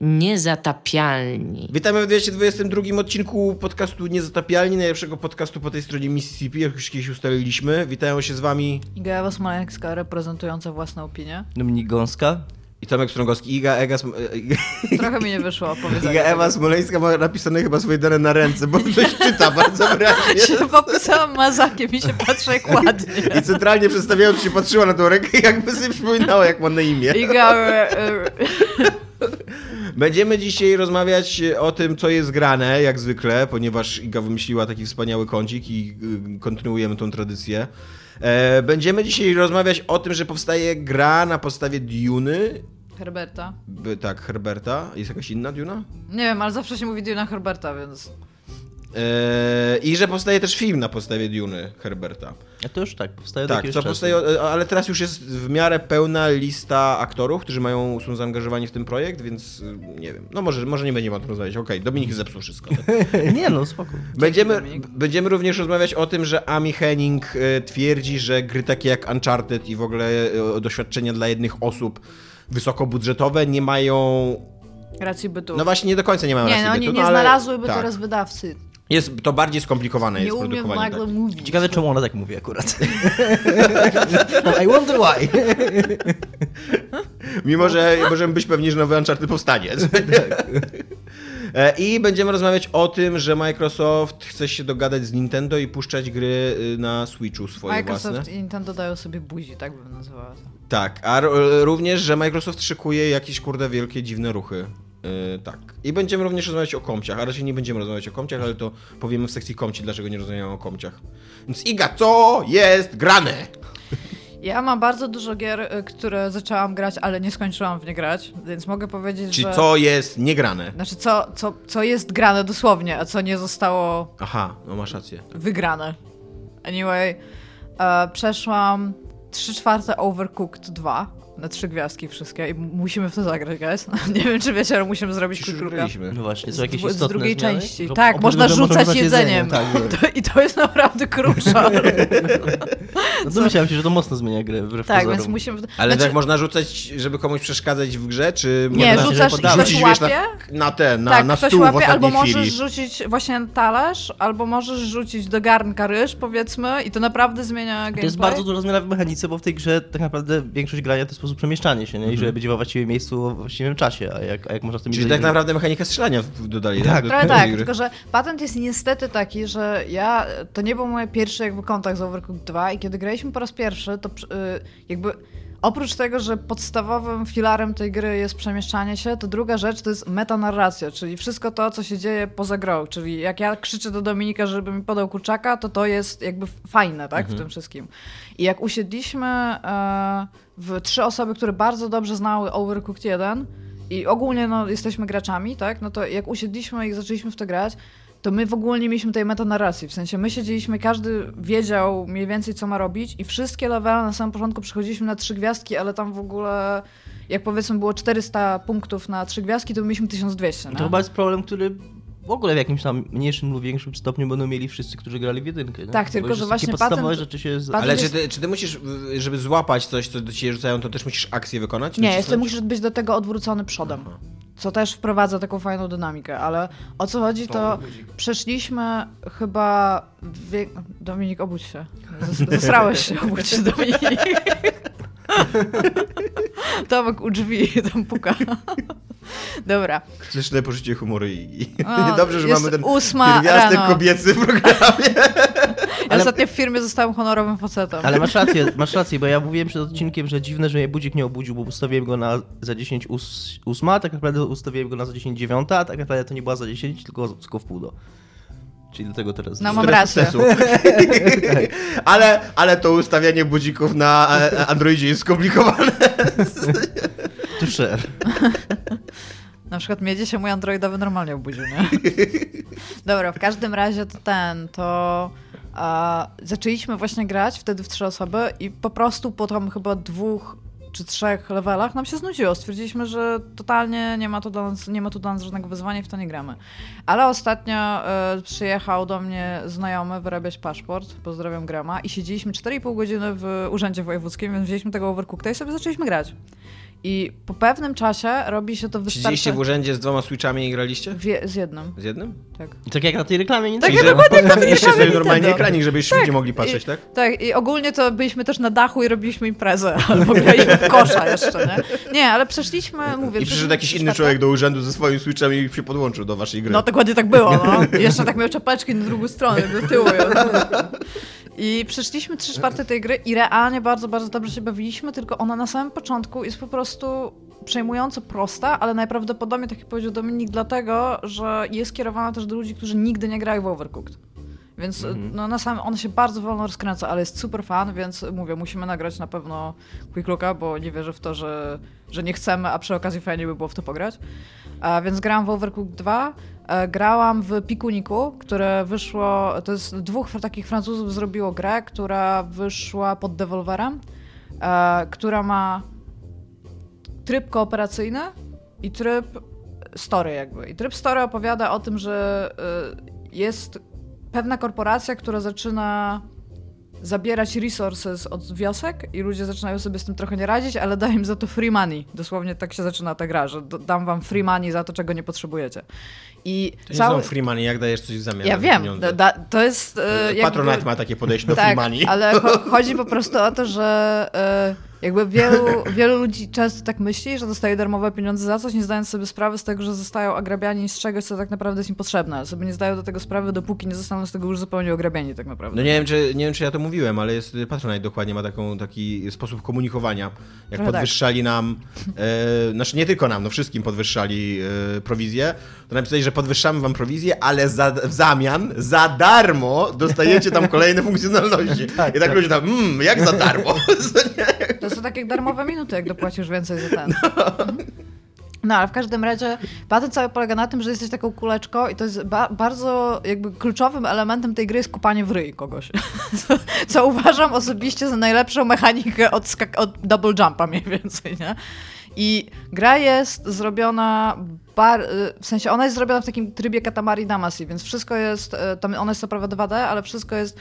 Niezatapialni. Witamy w 222 odcinku podcastu Niezatapialni, najlepszego podcastu po tej stronie Mississippi, jak już kiedyś ustaliliśmy. Witają się z wami Iga Ewa Smoleńska, reprezentująca własną opinię. Dominik Gąska. i Tomek Strągowski. Iga, Ega, Sm- e, Trochę mi nie wyszło powiedzenie. Iga Ewa Smoleńska ma napisane chyba swoje dane na ręce, bo coś czyta bardzo wyraźnie. się popisałam mazakiem i się patrzę jak ładnie. I centralnie przedstawiając się patrzyła na tą rękę jakby sobie przypominała, jak ma na imię. Iga... e, e, Będziemy dzisiaj rozmawiać o tym, co jest grane, jak zwykle, ponieważ Iga wymyśliła taki wspaniały kącik i y, kontynuujemy tą tradycję. E, Będziemy dzisiaj rozmawiać o tym, że powstaje gra na podstawie Duny. Herberta. By- Tak, Herberta. Jest jakaś inna Duna? Nie wiem, ale zawsze się mówi Duna Herberta, więc... E, I że powstaje też film na podstawie Duny Herberta. A to już tak, powstaje Tak, czasu. powstaje, e, ale teraz już jest w miarę pełna lista aktorów, którzy mają, są zaangażowani w ten projekt, więc y, nie wiem. No może, może nie będziemy o tym rozmawiać. Okej, Dominik zepsuł wszystko. Nie no, spoko. Będziemy, będziemy również rozmawiać o tym, że Amy Henning e, twierdzi, że gry takie jak Uncharted i w ogóle e, doświadczenia dla jednych osób wysokobudżetowe nie mają. Racji bytu. No właśnie, nie do końca nie mają nie, racji no bytu, nie, nie ale- znalazłyby tak. teraz wydawcy. Jest to bardziej skomplikowane Nie jest umiem produkowanie. nagle Tak. mówić. Ciekawe czemu ona tak mówi akurat. I wonder why. Mimo, że możemy być pewni, że nowy Uncharted powstanie. E, I będziemy rozmawiać o tym, że Microsoft chce się dogadać z Nintendo i puszczać gry y, na Switchu swoje Microsoft własne. i Nintendo dają sobie buzi, tak bym nazwała to. Tak, a r- również, że Microsoft szykuje jakieś kurde wielkie, dziwne ruchy. Yy, tak. I będziemy również rozmawiać o komciach, a raczej nie będziemy rozmawiać o komciach, ale to powiemy w sekcji komci, dlaczego nie rozmawiamy o komciach. Więc Iga, co jest grane? Ja mam bardzo dużo gier, y, które zaczęłam grać, ale nie skończyłam w nie grać, więc mogę powiedzieć, Czyli że... co jest niegrane? Znaczy, co, co, co jest grane dosłownie, a co nie zostało Aha, no masz rację. wygrane. Anyway, e, przeszłam 3 czwarte Overcooked 2 na trzy gwiazdki wszystkie i musimy w to zagrać, guys. Nie wiem, czy wiecie, ale musimy zrobić kulturkę. No właśnie, Z, są jakieś z istotne drugiej zmiany? części. Że Tak, można rzucać rzucać jedzeniem. Tak, To, I to jest naprawdę krucza. no domyślałem się, że to mocno zmienia grę wbrew tak, pozorom. więc musimy... Ale znaczy, tak można rzucać, żeby komuś przeszkadzać w grze, czy Nie, można rzucasz ktoś rzucić wiesz, na, na ten, na, tak, na stół w łapie, ostatniej albo chwili. możesz rzucić właśnie na talerz, albo możesz rzucić do garnka ryż, powiedzmy, i to naprawdę zmienia gameplay. To jest bardzo dużo zmiana w mechanice, bo w tej grze tak naprawdę większość grania to sposób przemieszczanie się, nie? I żeby być we właściwym miejscu we właściwym czasie, a jak, a jak można z tym Czyli tak naprawdę mechanika strzelania w- dodali, Tak, tak? Tak, gry. tylko że patent jest niestety taki, że ja, to nie był mój pierwszy jakby kontakt z Overcooked 2 i kiedy graliśmy po raz pierwszy, to y, jakby oprócz tego, że podstawowym filarem tej gry jest przemieszczanie się, to druga rzecz to jest metanarracja, czyli wszystko to, co się dzieje poza grą, czyli jak ja krzyczę do Dominika, żeby mi podał kurczaka, to to jest jakby fajne, tak, w tym wszystkim. I jak usiedliśmy e, w trzy osoby, które bardzo dobrze znały Overcooked 1 i ogólnie no, jesteśmy graczami, tak? No to jak usiedliśmy i zaczęliśmy w to grać, to my w ogóle nie mieliśmy tej metanarracji. W sensie my siedzieliśmy, każdy wiedział mniej więcej, co ma robić i wszystkie levele na samym początku przechodziliśmy na trzy gwiazdki, ale tam w ogóle, jak powiedzmy było 400 punktów na trzy gwiazdki, to mieliśmy 1200, To nie? chyba jest problem, który w ogóle w jakimś tam mniejszym lub większym stopniu będą mieli wszyscy, którzy grali w jedynkę. Nie? Tak, Bo tylko, że takie właśnie podstawowe patent- rzeczy się... Patent- Ale czy jest- ty, czy ty musisz, żeby złapać coś, co do ciebie rzucają, to też musisz akcję wykonać? Nie, Nacisnąć? jeszcze musisz być do tego odwrócony przodem. Co też wprowadza taką fajną dynamikę, ale o co chodzi, to przeszliśmy chyba. Wie... Dominik, obudź się. Zes- Zesrałeś się, obudź się, Dominik. Tomek u drzwi tam puka. Dobra. Śmieszne poczucie humoru i... i- O, Dobrze, że mamy ten ósma pierwiastek rano. kobiecy w programie. Ja ostatnio w firmie zostałem honorowym facetem. Ale masz rację, masz rację, bo ja mówiłem przed odcinkiem, że dziwne, że mnie budzik nie obudził, bo ustawiłem go na za 10 ós- ósma, a tak naprawdę ustawiłem go na za 10 dziewiąta, a tak naprawdę to nie była za 10, tylko, tylko w pół do. Czyli dlatego teraz... No, mam rację. sukcesu. ale, ale to ustawianie budzików na e, Androidzie jest skomplikowane. Tusze. Na przykład mnie dzisiaj mój androidowy normalnie obudził, nie? Dobra, w każdym razie to ten, to zaczęliśmy właśnie grać wtedy w trzy osoby i po prostu po tam chyba dwóch czy trzech levelach nam się znudziło. Stwierdziliśmy, że totalnie nie ma tu dla nas, nie ma tu dla nas żadnego wyzwania i w to nie gramy. Ale ostatnio e, przyjechał do mnie znajomy wyrabiać paszport, pozdrawiam Grama, i siedzieliśmy 4,5 godziny w urzędzie wojewódzkim, więc wzięliśmy tego overcookta i sobie zaczęliśmy grać. I po pewnym czasie robi się to Siedzieliście wystarczająco... w urzędzie z dwoma switchami i graliście? Wie, z jednym, Z jednym? tak. Tak jak na tej reklamie, nie? Tak, ja dokładnie jak na postawiliście reklamie sobie normalnie Nintendo. ekranik, żeby jeszcze ludzie mogli patrzeć, I, tak? Tak, i ogólnie to byliśmy też na dachu i robiliśmy imprezę, albo graliśmy w kosza jeszcze, nie? Nie, ale przeszliśmy, mówię... I przyszedł jakiś inny człowiek do urzędu ze swoim switchem i się podłączył do waszej gry. No dokładnie tak było, no. I jeszcze tak miał czapeczki na drugą stronę, do tyłu. I przeszliśmy trzy czwarte tej gry i realnie bardzo, bardzo dobrze się bawiliśmy, tylko ona na samym początku jest po prostu przejmująco prosta, ale najprawdopodobniej, tak jak powiedział Dominik, dlatego, że jest kierowana też do ludzi, którzy nigdy nie grają w Overcooked. Więc no, na samym, ona się bardzo wolno rozkręca, ale jest super fan, więc mówię, musimy nagrać na pewno Quick Looka, bo nie wierzę w to, że, że nie chcemy, a przy okazji fajnie by było w to pograć. A, więc grałam w Overcooked 2, e, grałam w Pikuniku, które wyszło, to jest dwóch takich Francuzów zrobiło grę, która wyszła pod Devolverem, e, która ma tryb kooperacyjny i tryb story jakby. I tryb story opowiada o tym, że y, jest pewna korporacja, która zaczyna zabierać resources od wiosek i ludzie zaczynają sobie z tym trochę nie radzić, ale dają im za to free money. Dosłownie tak się zaczyna ta gra, że dam wam free money za to, czego nie potrzebujecie. I To nie cały... są free money, jak dajesz coś w zamian Ja wiem, da, to jest... y, jakby- Patronat ma takie podejście do tak, free money. ale cho- chodzi po prostu o to, że e, jakby wielu, wielu ludzi często tak myśli, że dostaje darmowe pieniądze za coś, nie zdając sobie sprawy z tego, że zostają ograbiani z czegoś, co tak naprawdę jest im potrzebne. Sobie nie zdają do tego sprawy, dopóki nie zostaną z tego już zupełnie ograbiani tak naprawdę. No nie wiem, czy, nie wiem, czy ja to mówiłem, ale jest Patronite dokładnie ma taką, taki sposób komunikowania. Jak Trochę tak. podwyższali nam, e, znaczy nie tylko nam, no wszystkim podwyższali e, prowizję, to napisali, że podwyższamy wam prowizję, ale za, w zamian za darmo dostajecie tam kolejne funkcjonalności. Tak, I tak tak. ludzie tam, mmm, jak za darmo? To są takie darmowe minuty, jak dopłacisz więcej za ten. No, ale w każdym razie patent cały polega na tym, że jesteś taką kuleczką i to jest ba- bardzo jakby kluczowym elementem tej gry jest kupanie w ryj kogoś. Co, uważam osobiście za najlepszą mechanikę od, od double jumpa mniej więcej, nie? I gra jest zrobiona y, w sensie ona jest zrobiona w takim trybie Katamari Damacy, więc wszystko jest, y, tam ona jest co prawda 2D, ale wszystko jest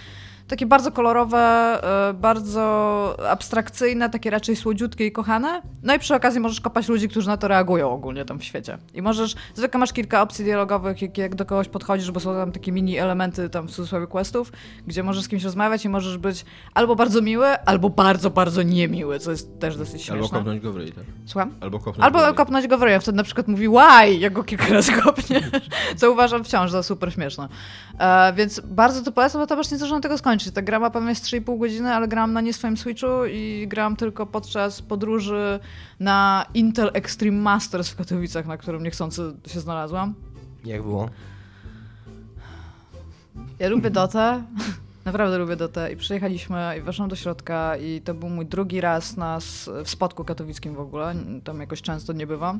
takie bardzo kolorowe, y, bardzo abstrakcyjne, takie raczej słodziutkie i kochane. No i przy okazji możesz kopać ludzi, którzy na to reagują ogólnie tam w świecie. I możesz, zwykle masz kilka opcji dialogowych, jak, jak do kogoś podchodzisz, bo są tam takie mini elementy tam w cudzysłowie questów, gdzie możesz z kimś rozmawiać i możesz być albo bardzo miły, albo bardzo, bardzo niemiły, co jest też dosyć śmieszne. Albo kopnąć go w ryj, tak? Słucham? Albo kopnąć Albo go w kopnąć go w ryj, a wtedy na przykład mówi why, jak go kilka razy kopniesz, co uważam wciąż za super śmieszne. E, więc bardzo to polecam, bo tam aż nie zdążyłam tego skończyć. Ta gra ma pewnie z 3,5 godziny, ale grałam na nie swoim Switchu i grałam tylko podczas podróży na Intel Extreme Masters w Katowicach, na którym niechcący się znalazłam. Jak było? Ja lubię Dotę. Naprawdę lubię Dotę i przyjechaliśmy i weszłam do środka i to był mój drugi raz na, w spotku katowickim w ogóle. Tam jakoś często nie bywam.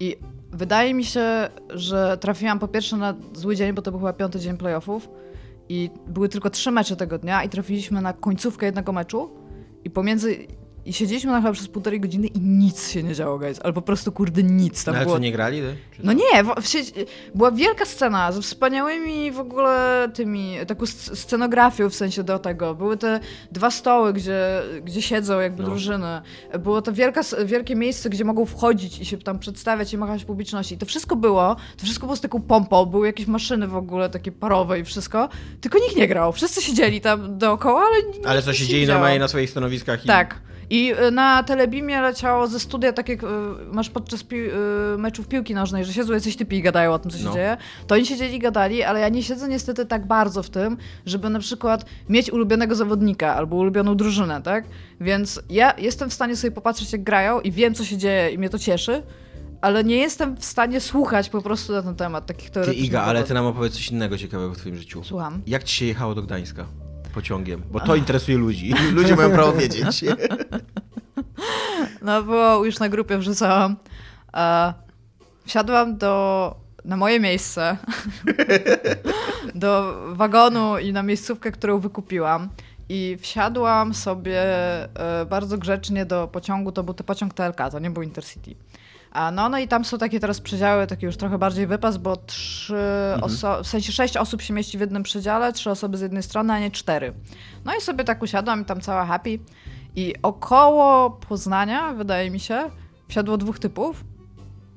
I wydaje mi się, że trafiłam po pierwsze na zły dzień, bo to był chyba piąty dzień playoffów i były tylko trzy mecze tego dnia i trafiliśmy na końcówkę jednego meczu. I pomiędzy... I siedzieliśmy tam chyba przez półtorej godziny i nic się nie działo, guys. Ale po prostu, kurde, nic. Tam No, ale było co, nie grali? Czy no nie, w, była wielka scena ze wspaniałymi w ogóle tymi, taką sc- scenografią w sensie do tego. Były te dwa stoły, gdzie, gdzie siedzą jakby No. drużyny. Było to wielka, wielkie miejsce, gdzie mogą wchodzić i się tam przedstawiać i machać publiczności. I to wszystko było, to wszystko było z taką pompą, były jakieś maszyny w ogóle takie parowe i wszystko. Tylko nikt nie grał. Wszyscy siedzieli tam dookoła, ale nikt Ale co, siedzieli normalnie na swoich stanowiskach i... Tak. I y, na Telebimie leciało ze studia, tak jak y, masz podczas pi- y, meczów piłki nożnej, że siedzą jacyś typi i gadają o tym, co się No. dzieje. To oni siedzieli i gadali, ale ja nie siedzę niestety tak bardzo w tym, żeby na przykład mieć ulubionego zawodnika albo ulubioną drużynę, tak? Więc ja jestem w stanie sobie popatrzeć, jak grają i wiem, co się dzieje i mnie to cieszy, ale nie jestem w stanie słuchać po prostu na ten temat takich Ty teoretycznych Iga, ale ty nam opowiedz coś innego ciekawego w twoim życiu. Słucham. Jak ci się jechało do Gdańska pociągiem? Bo to interesuje ludzi. Ludzie mają prawo wiedzieć. No było, już na grupie wrzucałam. E, wsiadłam do, na moje miejsce, do wagonu i na miejscówkę, którą wykupiłam. I wsiadłam sobie e, bardzo grzecznie do pociągu, to był to pociąg TLK, to nie był Intercity. A no, no i tam są takie teraz przedziały, taki już trochę bardziej wypas, bo trzy oso- w sensie sześć osób się mieści w jednym przedziale, trzy osoby z jednej strony, a nie cztery. No i sobie tak usiadłam i tam cała happy. I około Poznania, wydaje mi się, wsiadło dwóch typów.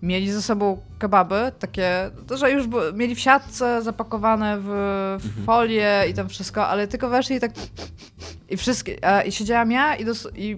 Mieli ze sobą kebaby, takie, to, że już mieli w siatce zapakowane w, w folię i tam wszystko, ale tylko weszli i tak i wszystkie, i siedziałam ja i, dos, i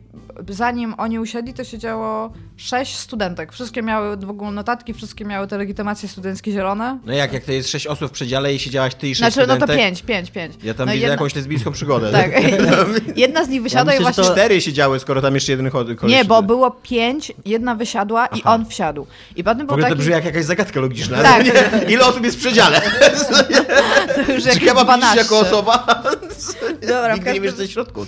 zanim oni usiedli, to siedziało sześć studentek. Wszystkie miały w ogóle notatki, wszystkie miały te legitymacje studenckie zielone. No jak, jak to jest sześć osób w przedziale i siedziałaś ty i sześć Znaczy, no to studentek? pięć, pięć, pięć. Ja tam no, widzę jedna- jakąś lesbijską przygodę. Tak. jedna z nich wysiadła myślę, i właśnie... Cztery siedziały, skoro tam jeszcze jeden koleś... Nie, bo było pięć, jedna wysiadła i Aha. on wsiadł. I potem był ogóle to taki... brzmi jak jakaś zagadka logiczna. Tak. Ile osób jest w przedziale? to już Czy chyba widzisz 12. jako osoba? Dobra, Nigdy nie każdym- wiesz, co jest w środku.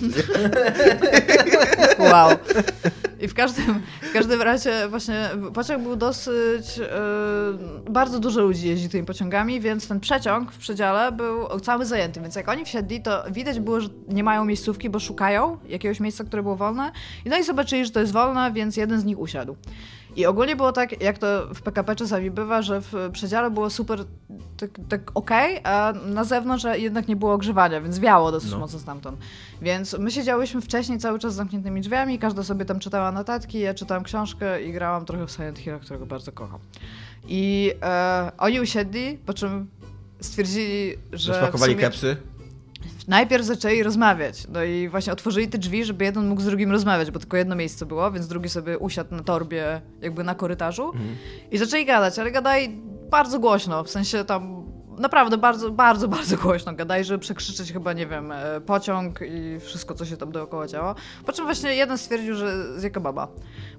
Wow. I w każdym, w każdym razie właśnie pociąg był dosyć... e, bardzo dużo ludzi jeździ tymi pociągami, więc ten przeciąg w przedziale był cały zajęty. Więc jak oni wsiedli, to widać było, że nie mają miejscówki, bo szukają jakiegoś miejsca, które było wolne. I no i zobaczyli, że to jest wolne, więc jeden z nich usiadł. I ogólnie było tak, jak to w PKP czasami bywa, że w przedziale było super tak, tak okej, a na zewnątrz jednak nie było ogrzewania, więc wiało dosyć No. mocno stamtąd. Więc my siedziałyśmy wcześniej cały czas z zamkniętymi drzwiami, każda sobie tam czytała notatki, ja czytałam książkę i grałam trochę w Silent Hill, którego bardzo kocham. I e, oni usiedli, po czym stwierdzili, że w Rozpakowali sumie kepsy. Najpierw zaczęli rozmawiać. No i właśnie otworzyli te drzwi, żeby jeden mógł z drugim rozmawiać, bo tylko jedno miejsce było, więc drugi sobie usiadł na torbie, jakby na korytarzu. I zaczęli gadać, ale gadali bardzo głośno, w sensie tam naprawdę bardzo, bardzo, bardzo głośno gadali, żeby przekrzyczeć chyba, nie wiem, e, pociąg i wszystko, co się tam dookoła działo. Po czym właśnie jeden stwierdził, że zje kebaba.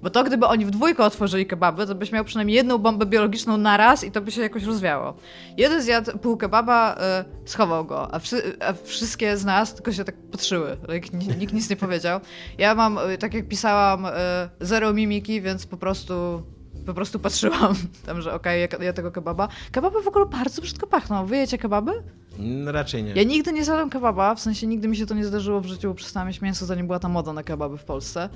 Bo to gdyby oni w dwójkę otworzyli kebaby, to byś miał przynajmniej jedną bombę biologiczną na raz i to by się jakoś rozwiało. Jeden zjadł pół kebaba, e, schował go, a, wszy, a wszystkie z nas tylko się tak patrzyły. Nikt nic nie powiedział. Ja mam, e, tak jak pisałam, zero mimiki, więc po prostu po prostu patrzyłam tam, że okej, ja, ja tego kebaba. Kebaby w ogóle bardzo brzydko pachną. Wy jecie kebaby? No, raczej nie. Ja nigdy nie zjadłam kebaba, w sensie nigdy mi się to nie zdarzyło w życiu, bo przestałam jeść mięso, zanim była ta moda na kebaby w Polsce.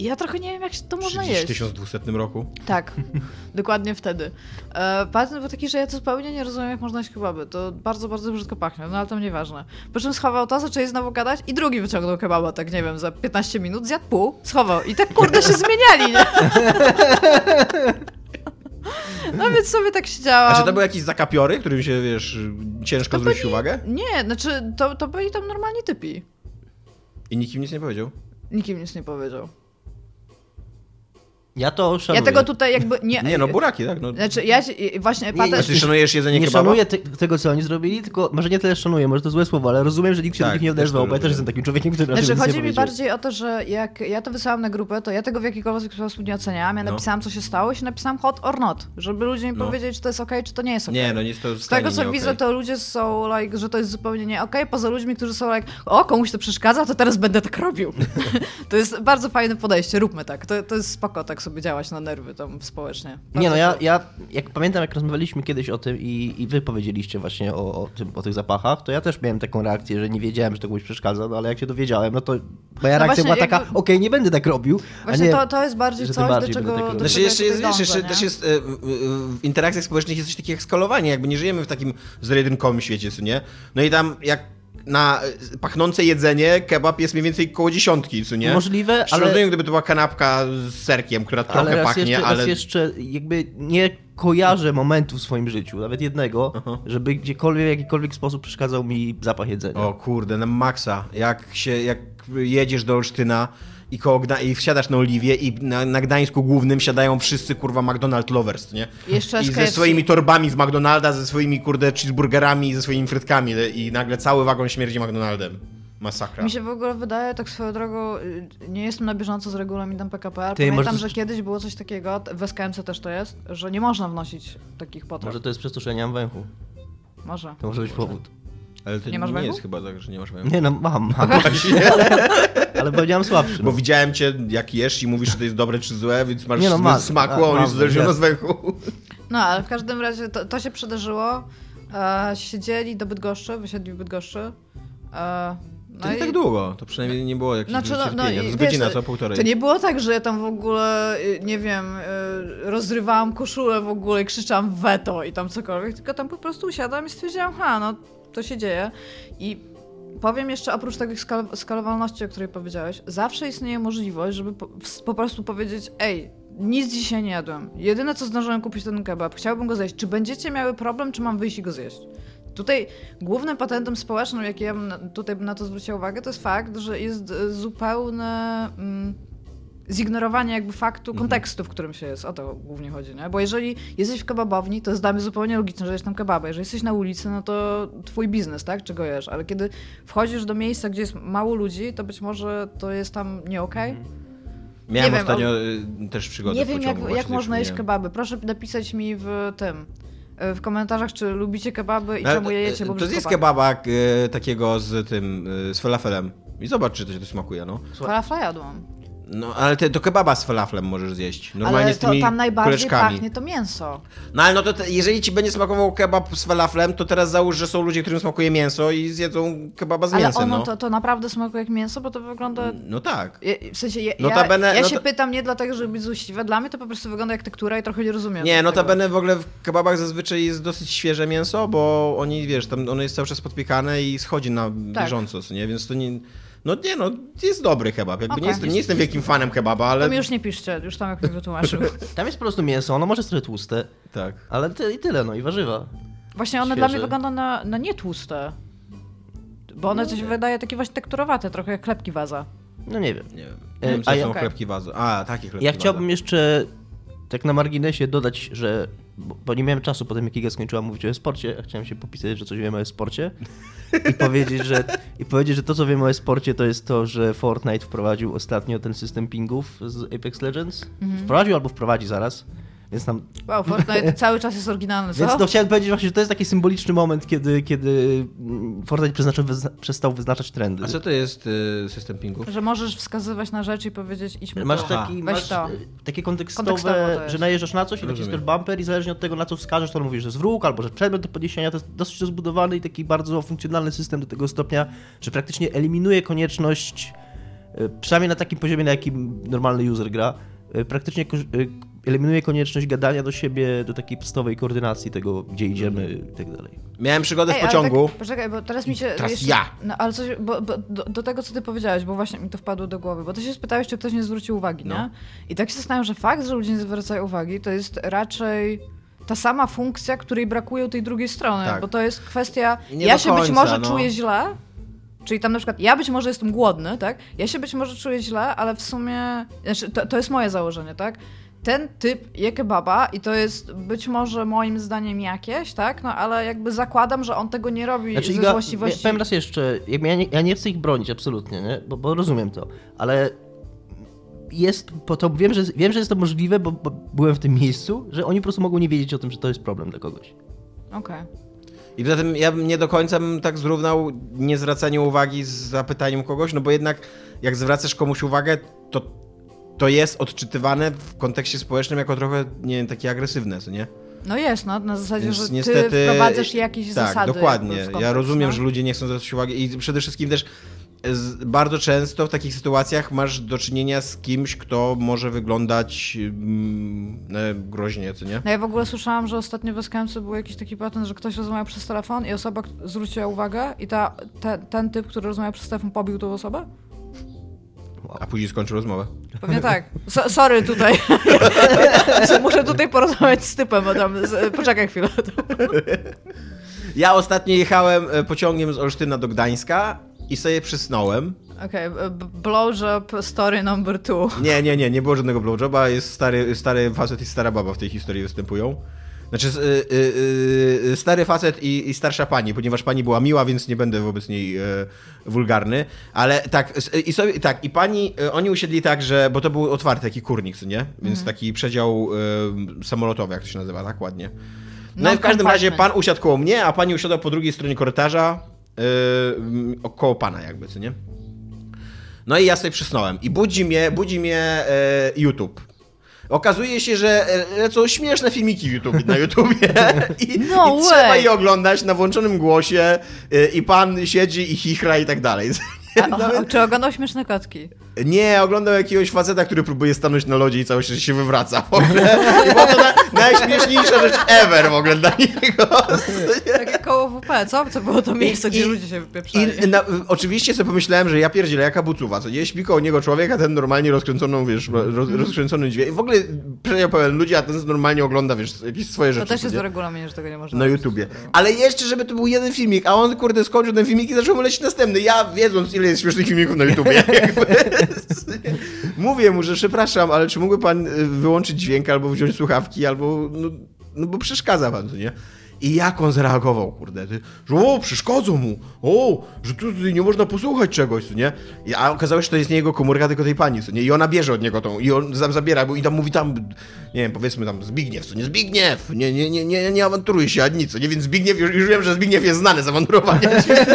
Ja trochę nie wiem, jak to można w jeść. 1200 roku. Tak, dokładnie wtedy. E, patent był taki, że ja zupełnie nie rozumiem, jak można jeść kebaby. To bardzo, bardzo brzydko pachnie, no ale to nieważne. Po czym schował to, zaczęli znowu gadać i drugi wyciągnął kebaba, tak nie wiem, za 15 minut, zjadł pół, schował i tak kurde się zmieniali, nie? No więc sobie tak siedziałam. A czy to były jakieś zakapiory, którym się, wiesz, ciężko To zwrócić byli- uwagę? Nie, znaczy to, to byli tam normalni typi. I nikt im nic nie powiedział? Nikim nic nie powiedział. Ja to szanuję. Ja tego tutaj jakby nie... Nie, no buraki, tak? No. Znaczy ja się- właśnie... Nie, Patent, ty szanujesz jedzenie nie kebaba? szanuję te, tego, co oni zrobili, tylko może nie tyle szanuję, może to złe słowo, ale rozumiem, że nikt się Tak, do nich nie odezwał, bo ja też jestem takim człowiekiem, który Znaczy, nic nie chodzi mi powiedział. bardziej o to, że jak ja to wysłałam na grupę, to ja tego w jakikolwiek sposób nie oceniałam. Ja No. napisałam, co się stało i się napisałam hot or not, żeby ludzie mi No. powiedzieli, czy to jest okej, czy to nie jest okej. Nie, no nie jest to Z tego, co widzę, to ludzie są like, że to jest zupełnie nie okej, poza ludźmi, którzy są like, o, komuś to przeszkadza, to teraz będę tak robił. to jest bardzo fajne podejście, róbmy tak. To, to jest spoko tak sobie działać na nerwy tam społecznie. Nie no, Bardzo ja, ja jak pamiętam, jak rozmawialiśmy kiedyś o tym i, i wy powiedzieliście właśnie o, o, tym, o tych zapachach, to ja też miałem taką reakcję, że nie wiedziałem, że to komuś przeszkadza, no ale jak się dowiedziałem, no to moja No reakcja właśnie, była taka, jakby- okej, nie będę tak robił, Właśnie nie... to, to jest bardziej coś, bardziej do czego, tak do. Znaczy jeszcze jest, wiesz, jeszcze, też jest e, w, interakcjach społecznych jest coś takiego jak skalowanie, jakby nie żyjemy w takim zero-jedynkowym świecie, co nie? No i tam jak na pachnące jedzenie kebab jest mniej więcej koło dziesiątki, co nie? Możliwe, ale... ale, Rozumiem, gdyby to była kanapka z serkiem, która trochę ale raz, pachnie, jeszcze, ale... raz jeszcze jakby nie kojarzę momentu w swoim życiu, nawet jednego, Aha. żeby gdziekolwiek, w jakikolwiek sposób przeszkadzał mi zapach jedzenia. O kurde, na maksa. Jak się, jak jedziesz do Olsztyna i, koło Gda- i wsiadasz na Oliwie i na, na Gdańsku Głównym siadają wszyscy, kurwa, McDonald lovers, nie? Jeszcze I ze KFC. swoimi torbami z McDonalda, ze swoimi, kurde, cheeseburgerami, ze swoimi frytkami i nagle cały wagon śmierdzi McDonaldem. Masakra. Mi się w ogóle wydaje, tak swoją drogą, y, nie jestem na bieżąco z regulaminem PKP, ale Ty, pamiętam, może- że kiedyś było coś takiego, w SKMC też to jest, że nie można wnosić takich potraw. Może to jest przez to, że ja nie mam węchu. Może. To może być powód. Ale to Nie masz nie jest chyba tak, że nie masz węchu. Nie no, mam, mam ale powiedziałem słabszy. Bo No. widziałem cię, jak jesz i mówisz, że to jest dobre czy złe, więc masz Nie no, ma- smaku, ma- a on mam, jest od jasne. węchu. No, ale w każdym razie to, to się przydarzyło. E, siedzieli do Bydgoszczy, wysiedli w Bydgoszczy. E, no To nie i- tak długo, to przynajmniej nie było jakiegoś Znaczy, no, no, cierpienia. i to jest wiesz, godzina, to- co? Półtorej. To nie było tak, że ja tam w ogóle, y, nie wiem, y, rozrywałam koszulę w ogóle i krzyczałam weto i tam cokolwiek, tylko tam po prostu usiadłam i stwierdziłam, ha, no to się dzieje. I powiem jeszcze, oprócz takich skal- skalowalności, o której powiedziałeś, zawsze istnieje możliwość, żeby po, po prostu powiedzieć, ej, nic dzisiaj nie jadłem. Jedyne co zdążyłem kupić ten kebab. Chciałbym go zjeść. Czy będziecie miały problem, czy mam wyjść i go zjeść? Tutaj głównym patentem społecznym, jaki ja tutaj na to zwróciła uwagę, to jest fakt, że jest e, zupełne mm, zignorowanie jakby faktu, kontekstu, w którym się jest. O to głównie chodzi, nie? Bo jeżeli jesteś w kebabowni, to jest dla mnie zupełnie logiczne, że jesz tam kebaba. Jeżeli jesteś na ulicy, no to twój biznes, tak? Czego jesz? Ale kiedy wchodzisz do miejsca, gdzie jest mało ludzi, to być może to jest tam nie okej. Miałem Nie wiem, ostatnio y, też przygodę Nie wiem, pociągu. jak, jak można jeść kebaby. Proszę napisać mi w tym, e, w komentarzach, czy lubicie kebaby i Ale, czemu je jecie, bo To jest kebaba y, takiego z tym, y, z falafelem. I zobacz, czy to się to smakuje, no. Falafla jadłam. No, ale ty, to kebaba z falaflem możesz zjeść. Normalnie Ale z tymi to tam najbardziej kuleczkami. pachnie to mięso. No ale no to te, jeżeli ci będzie smakował kebab z falaflem, to teraz załóż, że są ludzie, którym smakuje mięso i zjedzą kebaba z Ale mięsem, ono no. to, to naprawdę smakuje jak mięso, bo to wygląda... No tak. Ja- W sensie, ja, Notabene- ja, ja no się pytam nie dlatego, żeby być złośliwa. Dla mnie to po prostu wygląda jak tektura i trochę nie rozumiem. Nie, notabene w ogóle w kebabach zazwyczaj jest dosyć świeże mięso, bo oni, wiesz, tam ono jest cały czas podpiekane i schodzi na Tak. bieżąco, co nie? Więc to nie... No nie, no jest dobry kebab. Jakby Okej. nie, jestem, nie jestem wielkim fanem kebaba, ale... To mi już nie piszcie, już tam jak mi wytłumaczył. Tam jest po prostu mięso, ono może jest trochę tłuste, Tak. ale ty, i tyle, no i warzywa. Właśnie one Świeże. dla mnie wyglądają na, na nietłuste. Bo one coś wydaje takie właśnie tekturowate, trochę jak chlebki waza. No nie wiem. Nie wiem. E, Nie wiem, co a są okej. chlebki wazo. A, takie chlebki Ja chciałbym jeszcze tak na marginesie dodać, że bo, bo nie miałem czasu potem jak Iga skończyła mówić o sporcie, a chciałem się popisać, że coś wiem o sporcie i powiedzieć, że i powiedzieć, że to co wiem o sporcie to jest to, że Fortnite wprowadził ostatnio ten system pingów z Apex Legends. Mhm. Wprowadził albo wprowadzi zaraz. Więc tam Wow, Fortnite cały czas jest oryginalny, co? Więc no, chciałem powiedzieć właśnie, że to jest taki symboliczny moment, kiedy, kiedy mm, Fortnite przeznaczył, wyzna, przestał wyznaczać trendy. A co to jest y, system pingów? Że możesz wskazywać na rzeczy i powiedzieć idźmy Masz, tu. taki, masz to. e, takie kontekstowe, to że najeżdżasz na coś i naciskasz bumper i zależnie od tego, na co wskażesz, to on mówisz, że jest wróg albo że przedmiot do podniesienia. To jest dosyć rozbudowany i taki bardzo funkcjonalny system do tego stopnia, że praktycznie eliminuje konieczność, e, przynajmniej na takim poziomie, na jakim normalny user gra, praktycznie eliminuje konieczność gadania do siebie, do takiej podstawowej koordynacji tego, gdzie idziemy i tak dalej. Miałem przygodę Ej, w pociągu. Tak, poczekaj, bo teraz mi się. Teraz jeszcze, ja. No, ale coś, bo, bo do, do tego, co ty powiedziałeś, bo właśnie mi to wpadło do głowy, bo ty się spytałeś, czy ktoś nie zwrócił uwagi, No. nie? I tak się zastanawiam, że fakt, że ludzie nie zwracają uwagi, to jest raczej ta sama funkcja, której brakuje u tej drugiej strony, Tak. bo to jest kwestia. Nie ja się być końca, może no. czuję źle. Czyli tam na przykład, ja być może jestem głodny, tak? Ja się być może czuję źle, ale w sumie, znaczy, to, to jest moje założenie, tak? Ten typ je kebaba i to jest być może moim zdaniem jakieś, tak? No ale jakby zakładam, że on tego nie robi Znaczy, ze Iga, złośliwości. powiem raz jeszcze, ja nie, ja nie chcę ich bronić absolutnie, nie? Bo, bo rozumiem to, ale jest, po to wiem, że, wiem, że jest to możliwe, bo, bo byłem w tym miejscu, że oni po prostu mogą nie wiedzieć o tym, że to jest problem dla kogoś. Okej. I zatem ja bym nie do końca bym tak zrównał niezwracanie uwagi z zapytaniem kogoś, no bo jednak jak zwracasz komuś uwagę, to to jest odczytywane w kontekście społecznym jako trochę, nie wiem, takie agresywne, co nie? No jest, no, na zasadzie, Więc że ty niestety- wprowadzasz jakieś tak, zasady. dokładnie. jakby w ja kontekst, rozumiem, no. że ludzie nie chcą zwracać uwagi i przede wszystkim też bardzo często w takich sytuacjach masz do czynienia z kimś, kto może wyglądać mm, no, groźnie, co nie? No ja w ogóle słyszałam, że ostatnio w SKMC był jakiś taki patent, że ktoś rozmawiał przez telefon i osoba zwróciła uwagę i ta, te, ten typ, który rozmawiał przez telefon, pobił tą osobę? A później skończył rozmowę. Pewnie tak. So, sorry tutaj. Muszę tutaj porozmawiać z typem, a tam, z, poczekaj chwilę. Ja ostatnio jechałem e, pociągiem z Olsztyna do Gdańska i sobie przysnąłem. Okej, okay, blowjob story number two. Nie, nie, nie, nie było żadnego blowjoba, jest stary, stary facet i stara baba w tej historii występują. Znaczy, y, y, y, stary facet i, i starsza pani, ponieważ pani była miła, więc nie będę wobec niej y, wulgarny. Ale tak, i sobie, tak, i pani, y, oni usiedli tak, że, bo to był otwarty taki kurnik, co nie? Więc taki przedział y, samolotowy, jak to się nazywa, tak ładnie. No, No, i w każdym razie pan usiadł koło mnie, a pani usiadła po drugiej stronie korytarza, y, koło pana jakby, co nie? No i ja sobie przysnąłem. I budzi mnie, budzi mnie e, YouTube. Okazuje się, że e, lecą śmieszne filmiki YouTube, na YouTubie i, No i trzeba je oglądać na włączonym głosie e, i pan siedzi i chichra i tak dalej. A, o, czy oglądał śmieszne kotki? Nie, oglądał jakiegoś faceta, który próbuje stanąć na lodzie i cały czas się wywraca w ogóle. I to na, najśmieszniejsza rzecz ever w ogóle dla niego. Takie koło WP, co? Co było to miejsce, gdzie I- ludzie się wypieprzali? I na, oczywiście sobie pomyślałem, że ja pierdzielę, jaka bucuwa, co nie? Śpi koło niego człowiek, a ten normalnie rozkręconą, wiesz, roz, rozkręcony dźwięk. W ogóle przejął pełen ludzi, a ten normalnie ogląda, wiesz, jakieś swoje rzeczy. To też jest w regulaminie, że tego nie można Na. YouTubie. Ale jeszcze, żeby to był jeden filmik, a on, kurde, skończył ten filmik i zaczął mu lecieć następny. Ja, wiedząc, ile jest śmiesznych filmików na YouTubie, jakby, mówię mu, że przepraszam, ale czy mógłby pan y, wyłączyć dźwięk, albo wziąć słuchawki, albo, no, no bo przeszkadza pan, nie? I jak on zareagował, kurde, że o, przeszkodzą mu, o, że tu nie można posłuchać czegoś, co nie? A okazało się, że to jest nie jego komórka, tylko tej pani, co nie? I ona bierze od niego tą, i on za- zabiera, bo i tam mówi tam, nie wiem, powiedzmy tam Zbigniew, co nie? Zbigniew, nie, nie, nie, nie, nie awanturuj się, ani co nie? Więc Zbigniew, już, już wiem, że Zbigniew jest znany z awanturowania się.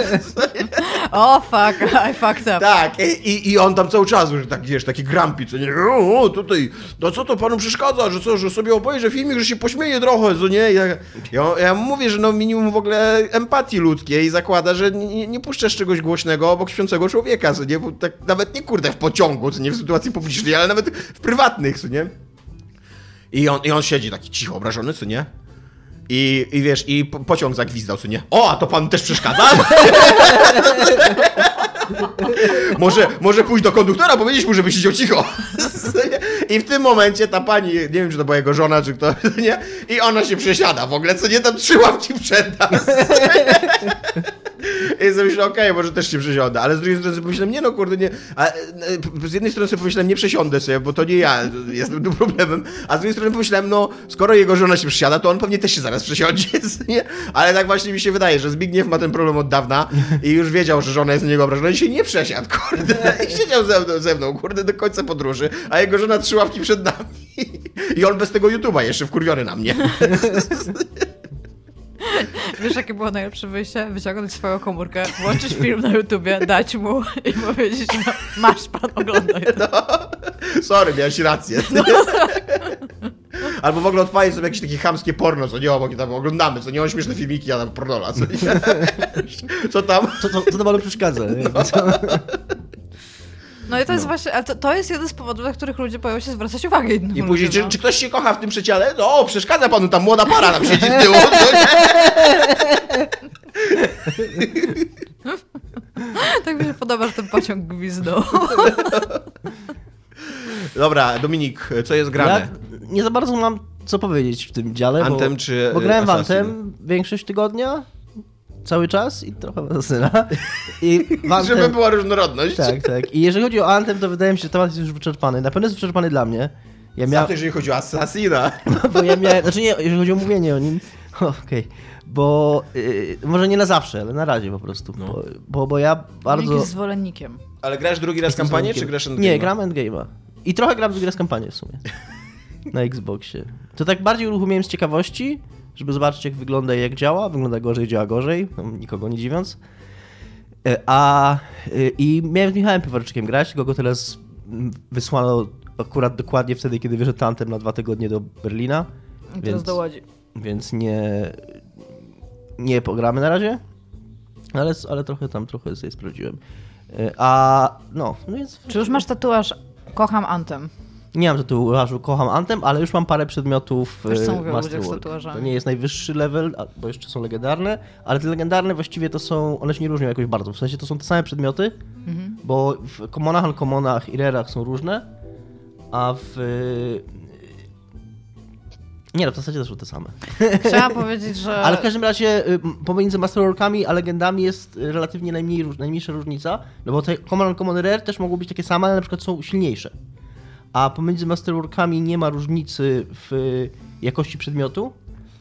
O, fuck, I fucked up. Tak, i, i, i on tam cały czas, że tak, wiesz, taki grampi, co nie, o, o, tutaj, no co to panu przeszkadza, że co, że sobie obejrzę filmik, że się pośmieje trochę, co nie, ja, ja, ja mówię, że no minimum w ogóle empatii ludzkiej zakłada, że nie, nie puszczasz czegoś głośnego obok śpiącego człowieka, co nie, bo tak nawet nie kurde w pociągu, co nie, w sytuacji publicznej, ale nawet w prywatnych, co nie. I on, I on siedzi taki cicho, obrażony, co nie? I, I wiesz, i po, pociąg zagwizdał, co nie? O, a to pan też przeszkadza? może, może pójść do konduktora, powiedzieć mu, żeby siedział cicho. I w tym momencie ta pani, nie wiem, czy to była jego żona, czy kto, nie? I ona się przesiada w ogóle, co nie? Tam trzy ławki przed nas. I sobie myślę, okej, może też się przesiądę, ale z drugiej strony sobie pomyślałem, nie no kurde, nie, a, e, z jednej strony sobie pomyślałem, nie przesiądę sobie, bo to nie ja jestem tym problemem, a z drugiej strony pomyślałem, no, skoro jego żona się przesiada, to on pewnie też się zaraz przesiądzie, nie? Ale tak właśnie mi się wydaje, że Zbigniew ma ten problem od dawna i już wiedział, że żona jest na niego obrażona i się nie przesiadł, kurde, i siedział ze mną, ze mną, kurde, do końca podróży, a jego żona trzy ławki przed nami i on bez tego YouTube'a jeszcze wkurwiony na mnie. Wiesz, jakie było najlepsze wyjście? Wyciągnąć swoją komórkę, włączyć film na YouTubie, dać mu i powiedzieć, no, masz pan, oglądaj. No, sorry, miałeś rację. Albo w ogóle odpalić sobie jakieś takie chamskie porno, co nie obok i tam oglądamy, co nie on śmieszne filmiki, ja tam pornola, co? Co tam? Co, co, co to panu przeszkadza? nie? No i to jest właśnie, ale to, to jest jeden z powodów, dla których ludzie boją się zwracać uwagę innym I później, ludziom, czy, no. czy ktoś się kocha w tym przeciale? No, przeszkadza panu, tam młoda para tam siedzi z tyłu? Tak mi się podoba, że ten pociąg gwizdał. Dobra, Dominik, co jest grane? Ja nie za bardzo mam co powiedzieć w tym dziale, Anthem bo, czy, bo grałem w Assassin? Anthem większość tygodnia, cały czas i trochę Assassina. I Anthem, Żeby była różnorodność. Tak, tak. I jeżeli chodzi o Anthem, to wydaje mi się, że temat jest już wyczerpany. Na pewno jest wyczerpany dla mnie. Ja Miał... jeżeli chodzi o Assassina. bo ja miałem, znaczy nie, jeżeli chodzi o mówienie o nim, okej, bo y, może nie na zawsze, ale na razie po prostu, No. bo, bo, bo ja bardzo... Jest zwolennikiem. Ale grasz drugi raz Jestem kampanię, czy grasz Nie, gram Endgame'a. I trochę gram drugi raz kampanię w sumie. Na Xboxie. To tak bardziej uruchomiłem z ciekawości, żeby zobaczyć jak wygląda i jak działa. Wygląda gorzej, działa gorzej, no, nikogo nie dziwiąc. E, A y, i miałem z Michałem Piwarczykiem grać, go teraz wysłano akurat dokładnie wtedy, kiedy wyszedł Tantem na dwa tygodnie do Berlina, I teraz Więc- do Łodzi. więc nie, nie pogramy na razie, ale, ale trochę tam, trochę sobie sprawdziłem. E, A no, no więc Czy już masz tatuaż Kocham Antem? Nie mam tatuażu, kocham Anthem, ale już mam parę przedmiotów Wiesz, co e, mówią o ludziach z Masterwork. tatuażami? To nie jest najwyższy level, bo jeszcze są legendarne, ale te legendarne właściwie to są, one się nie różnią jakoś bardzo. W sensie to są te same przedmioty, Mhm. bo w commonach, uncommonach i rarach są różne, a w... Nie no, w zasadzie też są te same. Chciałam powiedzieć, że... Ale w każdym razie y, pomiędzy Masterworkami a legendami jest y, relatywnie najmniej, najmniejsza różnica, no bo te Common Uncommon Rare też mogą być takie same, ale na przykład są silniejsze. A pomiędzy Masterworkami nie ma różnicy w jakości przedmiotu,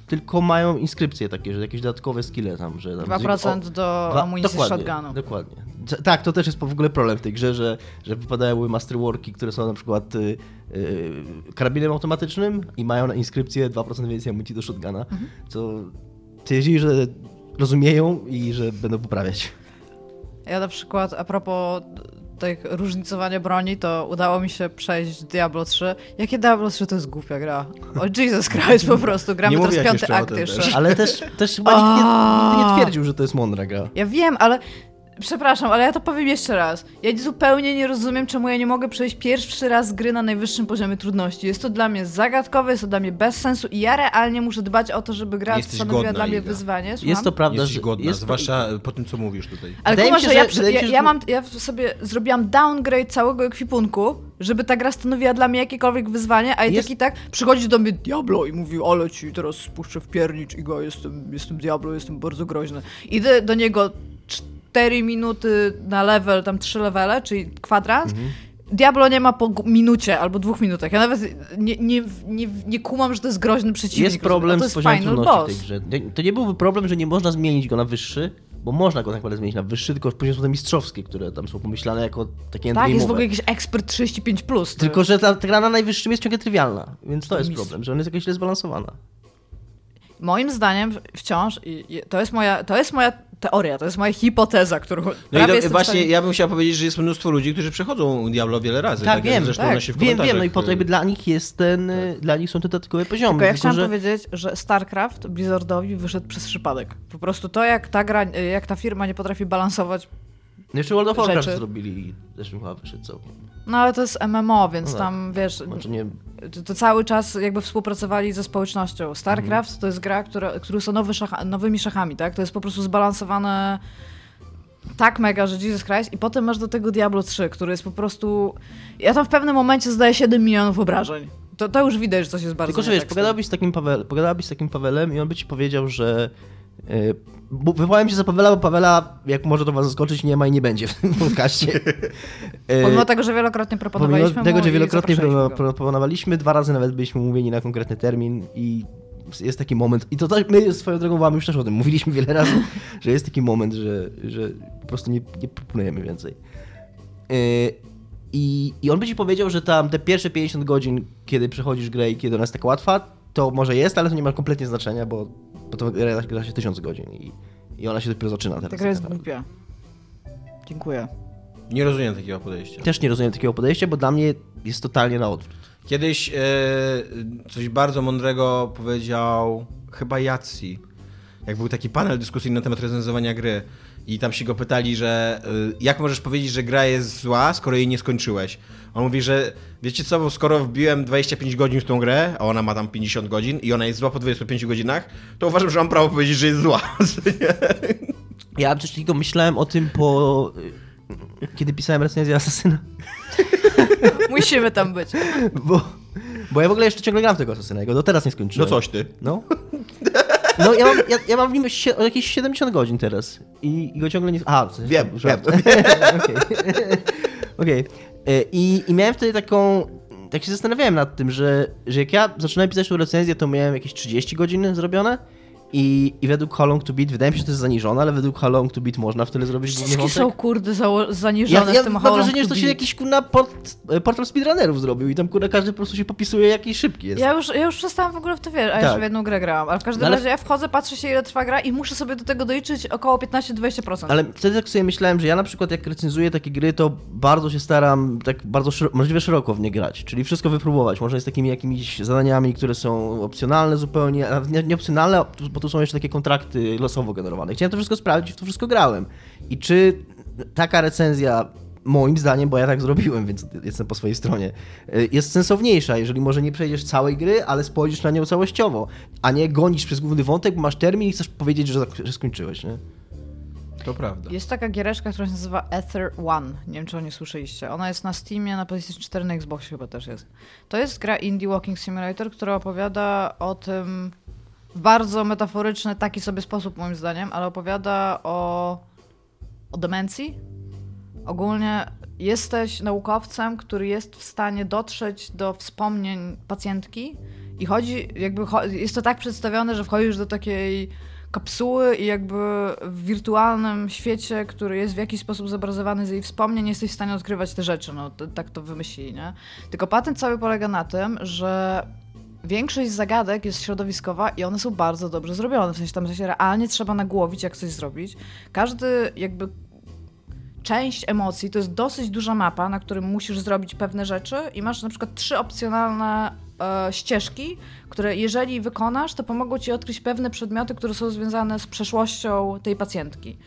tylko mają inskrypcje takie, że jakieś dodatkowe skille tam, że... Tam 2% o- do dwa- amunicji dokładnie, shotgunu. Dokładnie. Tak, to też jest w ogóle problem w tej grze, że, że wypadają Masterworki, które są na przykład y, y, karabinem automatycznym i mają na inskrypcję 2% więcej amunicji do shotguna, Mhm. co twierdzi, że rozumieją i że będą poprawiać. Ja na przykład, a propos tych różnicowania broni, to udało mi się przejść Diablo 3. Jakie Diablo 3 to jest głupia gra? O Jesus Christ, po prostu. Gramy Nie teraz piąty akt jeszcze. też. Ale też, też chyba nikt nie twierdził, że to jest mądra gra. Ja wiem, ale Przepraszam, ale ja to powiem jeszcze raz. Ja zupełnie nie rozumiem, czemu ja nie mogę przejść pierwszy raz gry na najwyższym poziomie trudności. Jest to dla mnie zagadkowe, jest to dla mnie bez sensu i ja realnie muszę dbać o to, żeby gra Jesteś stanowiła godna, dla mnie Iga. wyzwanie. Jest Słucham? to prawda, Jesteś że... godna, jest zwłaszcza po tym, co mówisz tutaj. Ale Wydaje kumasz, się, że ja, wydaje ja, się, że ja mam, ja sobie zrobiłam downgrade całego ekwipunku, żeby ta gra stanowiła dla mnie jakiekolwiek wyzwanie, a i Jest- tak i tak przychodzi do mnie Diablo i mówi, ale ci teraz spuszczę w piernicz i go, jestem, jestem Diablo, jestem bardzo groźny. Idę do niego 4 minuty na level, tam 3 levele, czyli kwadrans, Mhm. Diablo nie ma po minucie albo dwóch minutach. Ja nawet nie, nie, nie, nie kumam, że to jest groźny przeciwnik. Jest problem to z jest poziomem final trudności boss. tej grze. To nie byłby problem, że nie można zmienić go na wyższy, bo można go tak naprawdę zmienić na wyższy, tylko później są te mistrzowskie, które tam są pomyślane jako takie Tak, jest w endgame'owe. ogóle jakiś ekspert 35+. Plus. Tylko, że ta, ta gra na najwyższym jest ciągle trywialna, więc to jest Mistrz. problem, że ona jest jakaś źle zbalansowana. Moim zdaniem wciąż, to, jest moja, to jest moja teoria, to jest moja hipoteza, którą No i do, właśnie stanie- ja bym chciał powiedzieć, że jest mnóstwo ludzi, którzy przechodzą Diablo wiele razy. Tak, wiem, Zresztą tak. się w Wiem, wiem, no i po to jakby y, dla nich jest ten, y, dla nich są te dodatkowe poziomy. Tylko ja chciałam że... powiedzieć, że StarCraft Blizzardowi wyszedł przez przypadek. Po prostu to, jak ta gra, jak ta firma nie potrafi balansować, No Jeszcze World of Warcraft rzeczy. zrobili i zresztą chyba wyszedł całkiem. no ale to jest MMO, więc No tak. tam, wiesz, Znaczy nie... to, cały czas jakby współpracowali ze społecznością. StarCraft to jest gra, która, które są nowy szacha, nowymi szachami, tak? To jest po prostu zbalansowane tak mega, że Jesus Christ i potem masz do tego Diablo 3, który jest po prostu... Ja tam w pewnym momencie zdaję 7 milionów obrażeń. To, to już widać, że coś jest bardzo Tylko, że wiesz, tak z pogadałabyś z takim, Paweł, pogadałabyś z takim Pawelem i on by ci powiedział, że wywołałem się za Pawela, bo Pawela, jak może to was zaskoczyć, nie ma i nie będzie w tym podcaście. Y, Pomimo tego, że wielokrotnie proponowaliśmy Pomimo tego, że wielokrotnie proponowaliśmy, dwa razy nawet byliśmy umówieni na konkretny termin i jest taki moment, i to tak, my swoją drogą wam już też o tym mówiliśmy wiele razy, że jest taki moment, że, że po prostu nie, nie proponujemy więcej. Yy, I, I on by ci powiedział, że tam te pierwsze 50 godzin, kiedy przechodzisz grę i kiedy ona jest tak łatwa, to może jest, ale to nie ma kompletnie znaczenia, bo, bo to gra, gra się 1000 godzin i, i ona się dopiero zaczyna teraz. Ta gra jest tak głupia. Dziękuję. Nie rozumiem takiego podejścia. Też nie rozumiem takiego podejścia, bo dla mnie jest totalnie na odwrót. Kiedyś e, coś bardzo mądrego powiedział chyba Jacji. Jak był taki panel dyskusyjny na temat recenzowania gry i tam się go pytali, że e, jak możesz powiedzieć, że gra jest zła, skoro jej nie skończyłeś? On mówi, że wiecie co, bo skoro wbiłem 25 godzin w tą grę, a ona ma tam 50 godzin i ona jest zła po 25 godzinach, to uważam, że mam prawo powiedzieć, że jest zła. Ja coś takiego myślałem o tym po... Kiedy pisałem recenzję Asasyna. Musimy tam być. Bo, bo ja w ogóle jeszcze ciągle gram w tego Asasyna, jego do teraz nie No skończyłem. coś ty. No. No ja mam, ja, ja mam w nim jakieś 70 godzin teraz i, i go ciągle nie... A, Wiem, żart. Okej. Okej. E, I, I miałem wtedy taką... Tak się zastanawiałem nad tym, że, że jak ja zaczynałem pisać tą recenzję, to miałem jakieś 30 godzin zrobione i, i według How Long To Beat, wydaje mi się, że to jest zaniżone, ale według How Long To Beat można w tyle zrobić główny Wszystkie wątek. są kurde zaniżone Ja, ja w tym mam How Long wrażenie, że to to się Beat. jakiś kurna port, portal speedrunnerów zrobił i tam kurna każdy po prostu się popisuje jaki szybki jest. Ja już, ja już przestałam w ogóle w to wierzyć, a Tak. jeszcze w jedną grę grałam. Ale w każdym No ale- razie ja wchodzę, patrzę się ile trwa gra i muszę sobie do tego doliczyć około 15-20%. Ale wtedy tak sobie myślałem, że ja na przykład jak recenzuję takie gry, to bardzo się staram tak bardzo sziro- możliwie szeroko w nie grać, czyli wszystko wypróbować. Może z takimi jakimiś zadaniami, które są opcjonalne zupełnie, a nie, nie opcjonalne, bo tu są jeszcze takie kontrakty losowo generowane. Chciałem to wszystko sprawdzić w to wszystko grałem. I czy taka recenzja moim zdaniem, bo ja tak zrobiłem, więc jestem po swojej stronie, y, jest sensowniejsza, jeżeli może nie przejdziesz całej gry, ale spojrzysz na nią całościowo, a nie gonisz przez główny wątek, bo masz termin i chcesz powiedzieć, że, że skończyłeś, nie? To prawda. Jest taka giereczka, która się nazywa Ether One. Nie wiem, czy o niej słyszeliście. Ona jest na Steamie, na PlayStation 4, na Xboxie chyba też jest. To jest gra Indie Walking Simulator, która opowiada o tym bardzo metaforyczny, taki sobie sposób moim zdaniem, ale opowiada o, o demencji. Ogólnie jesteś naukowcem, który jest w stanie dotrzeć do wspomnień pacjentki i chodzi, jakby jest to tak przedstawione, że wchodzisz do takiej kapsuły i jakby w wirtualnym świecie, który jest w jakiś sposób zobrazowany z jej wspomnień, jesteś w stanie odkrywać te rzeczy, no tak to wymyślili, nie? Tylko patent cały polega na tym, że większość zagadek jest środowiskowa i one są bardzo dobrze zrobione, w sensie tam się realnie trzeba nagłowić, jak coś zrobić. Każdy jakby część emocji to jest dosyć duża mapa, na którym musisz zrobić pewne rzeczy i masz na przykład trzy opcjonalne e, ścieżki, które jeżeli wykonasz, to pomogą ci odkryć pewne przedmioty, które są związane z przeszłością tej pacjentki.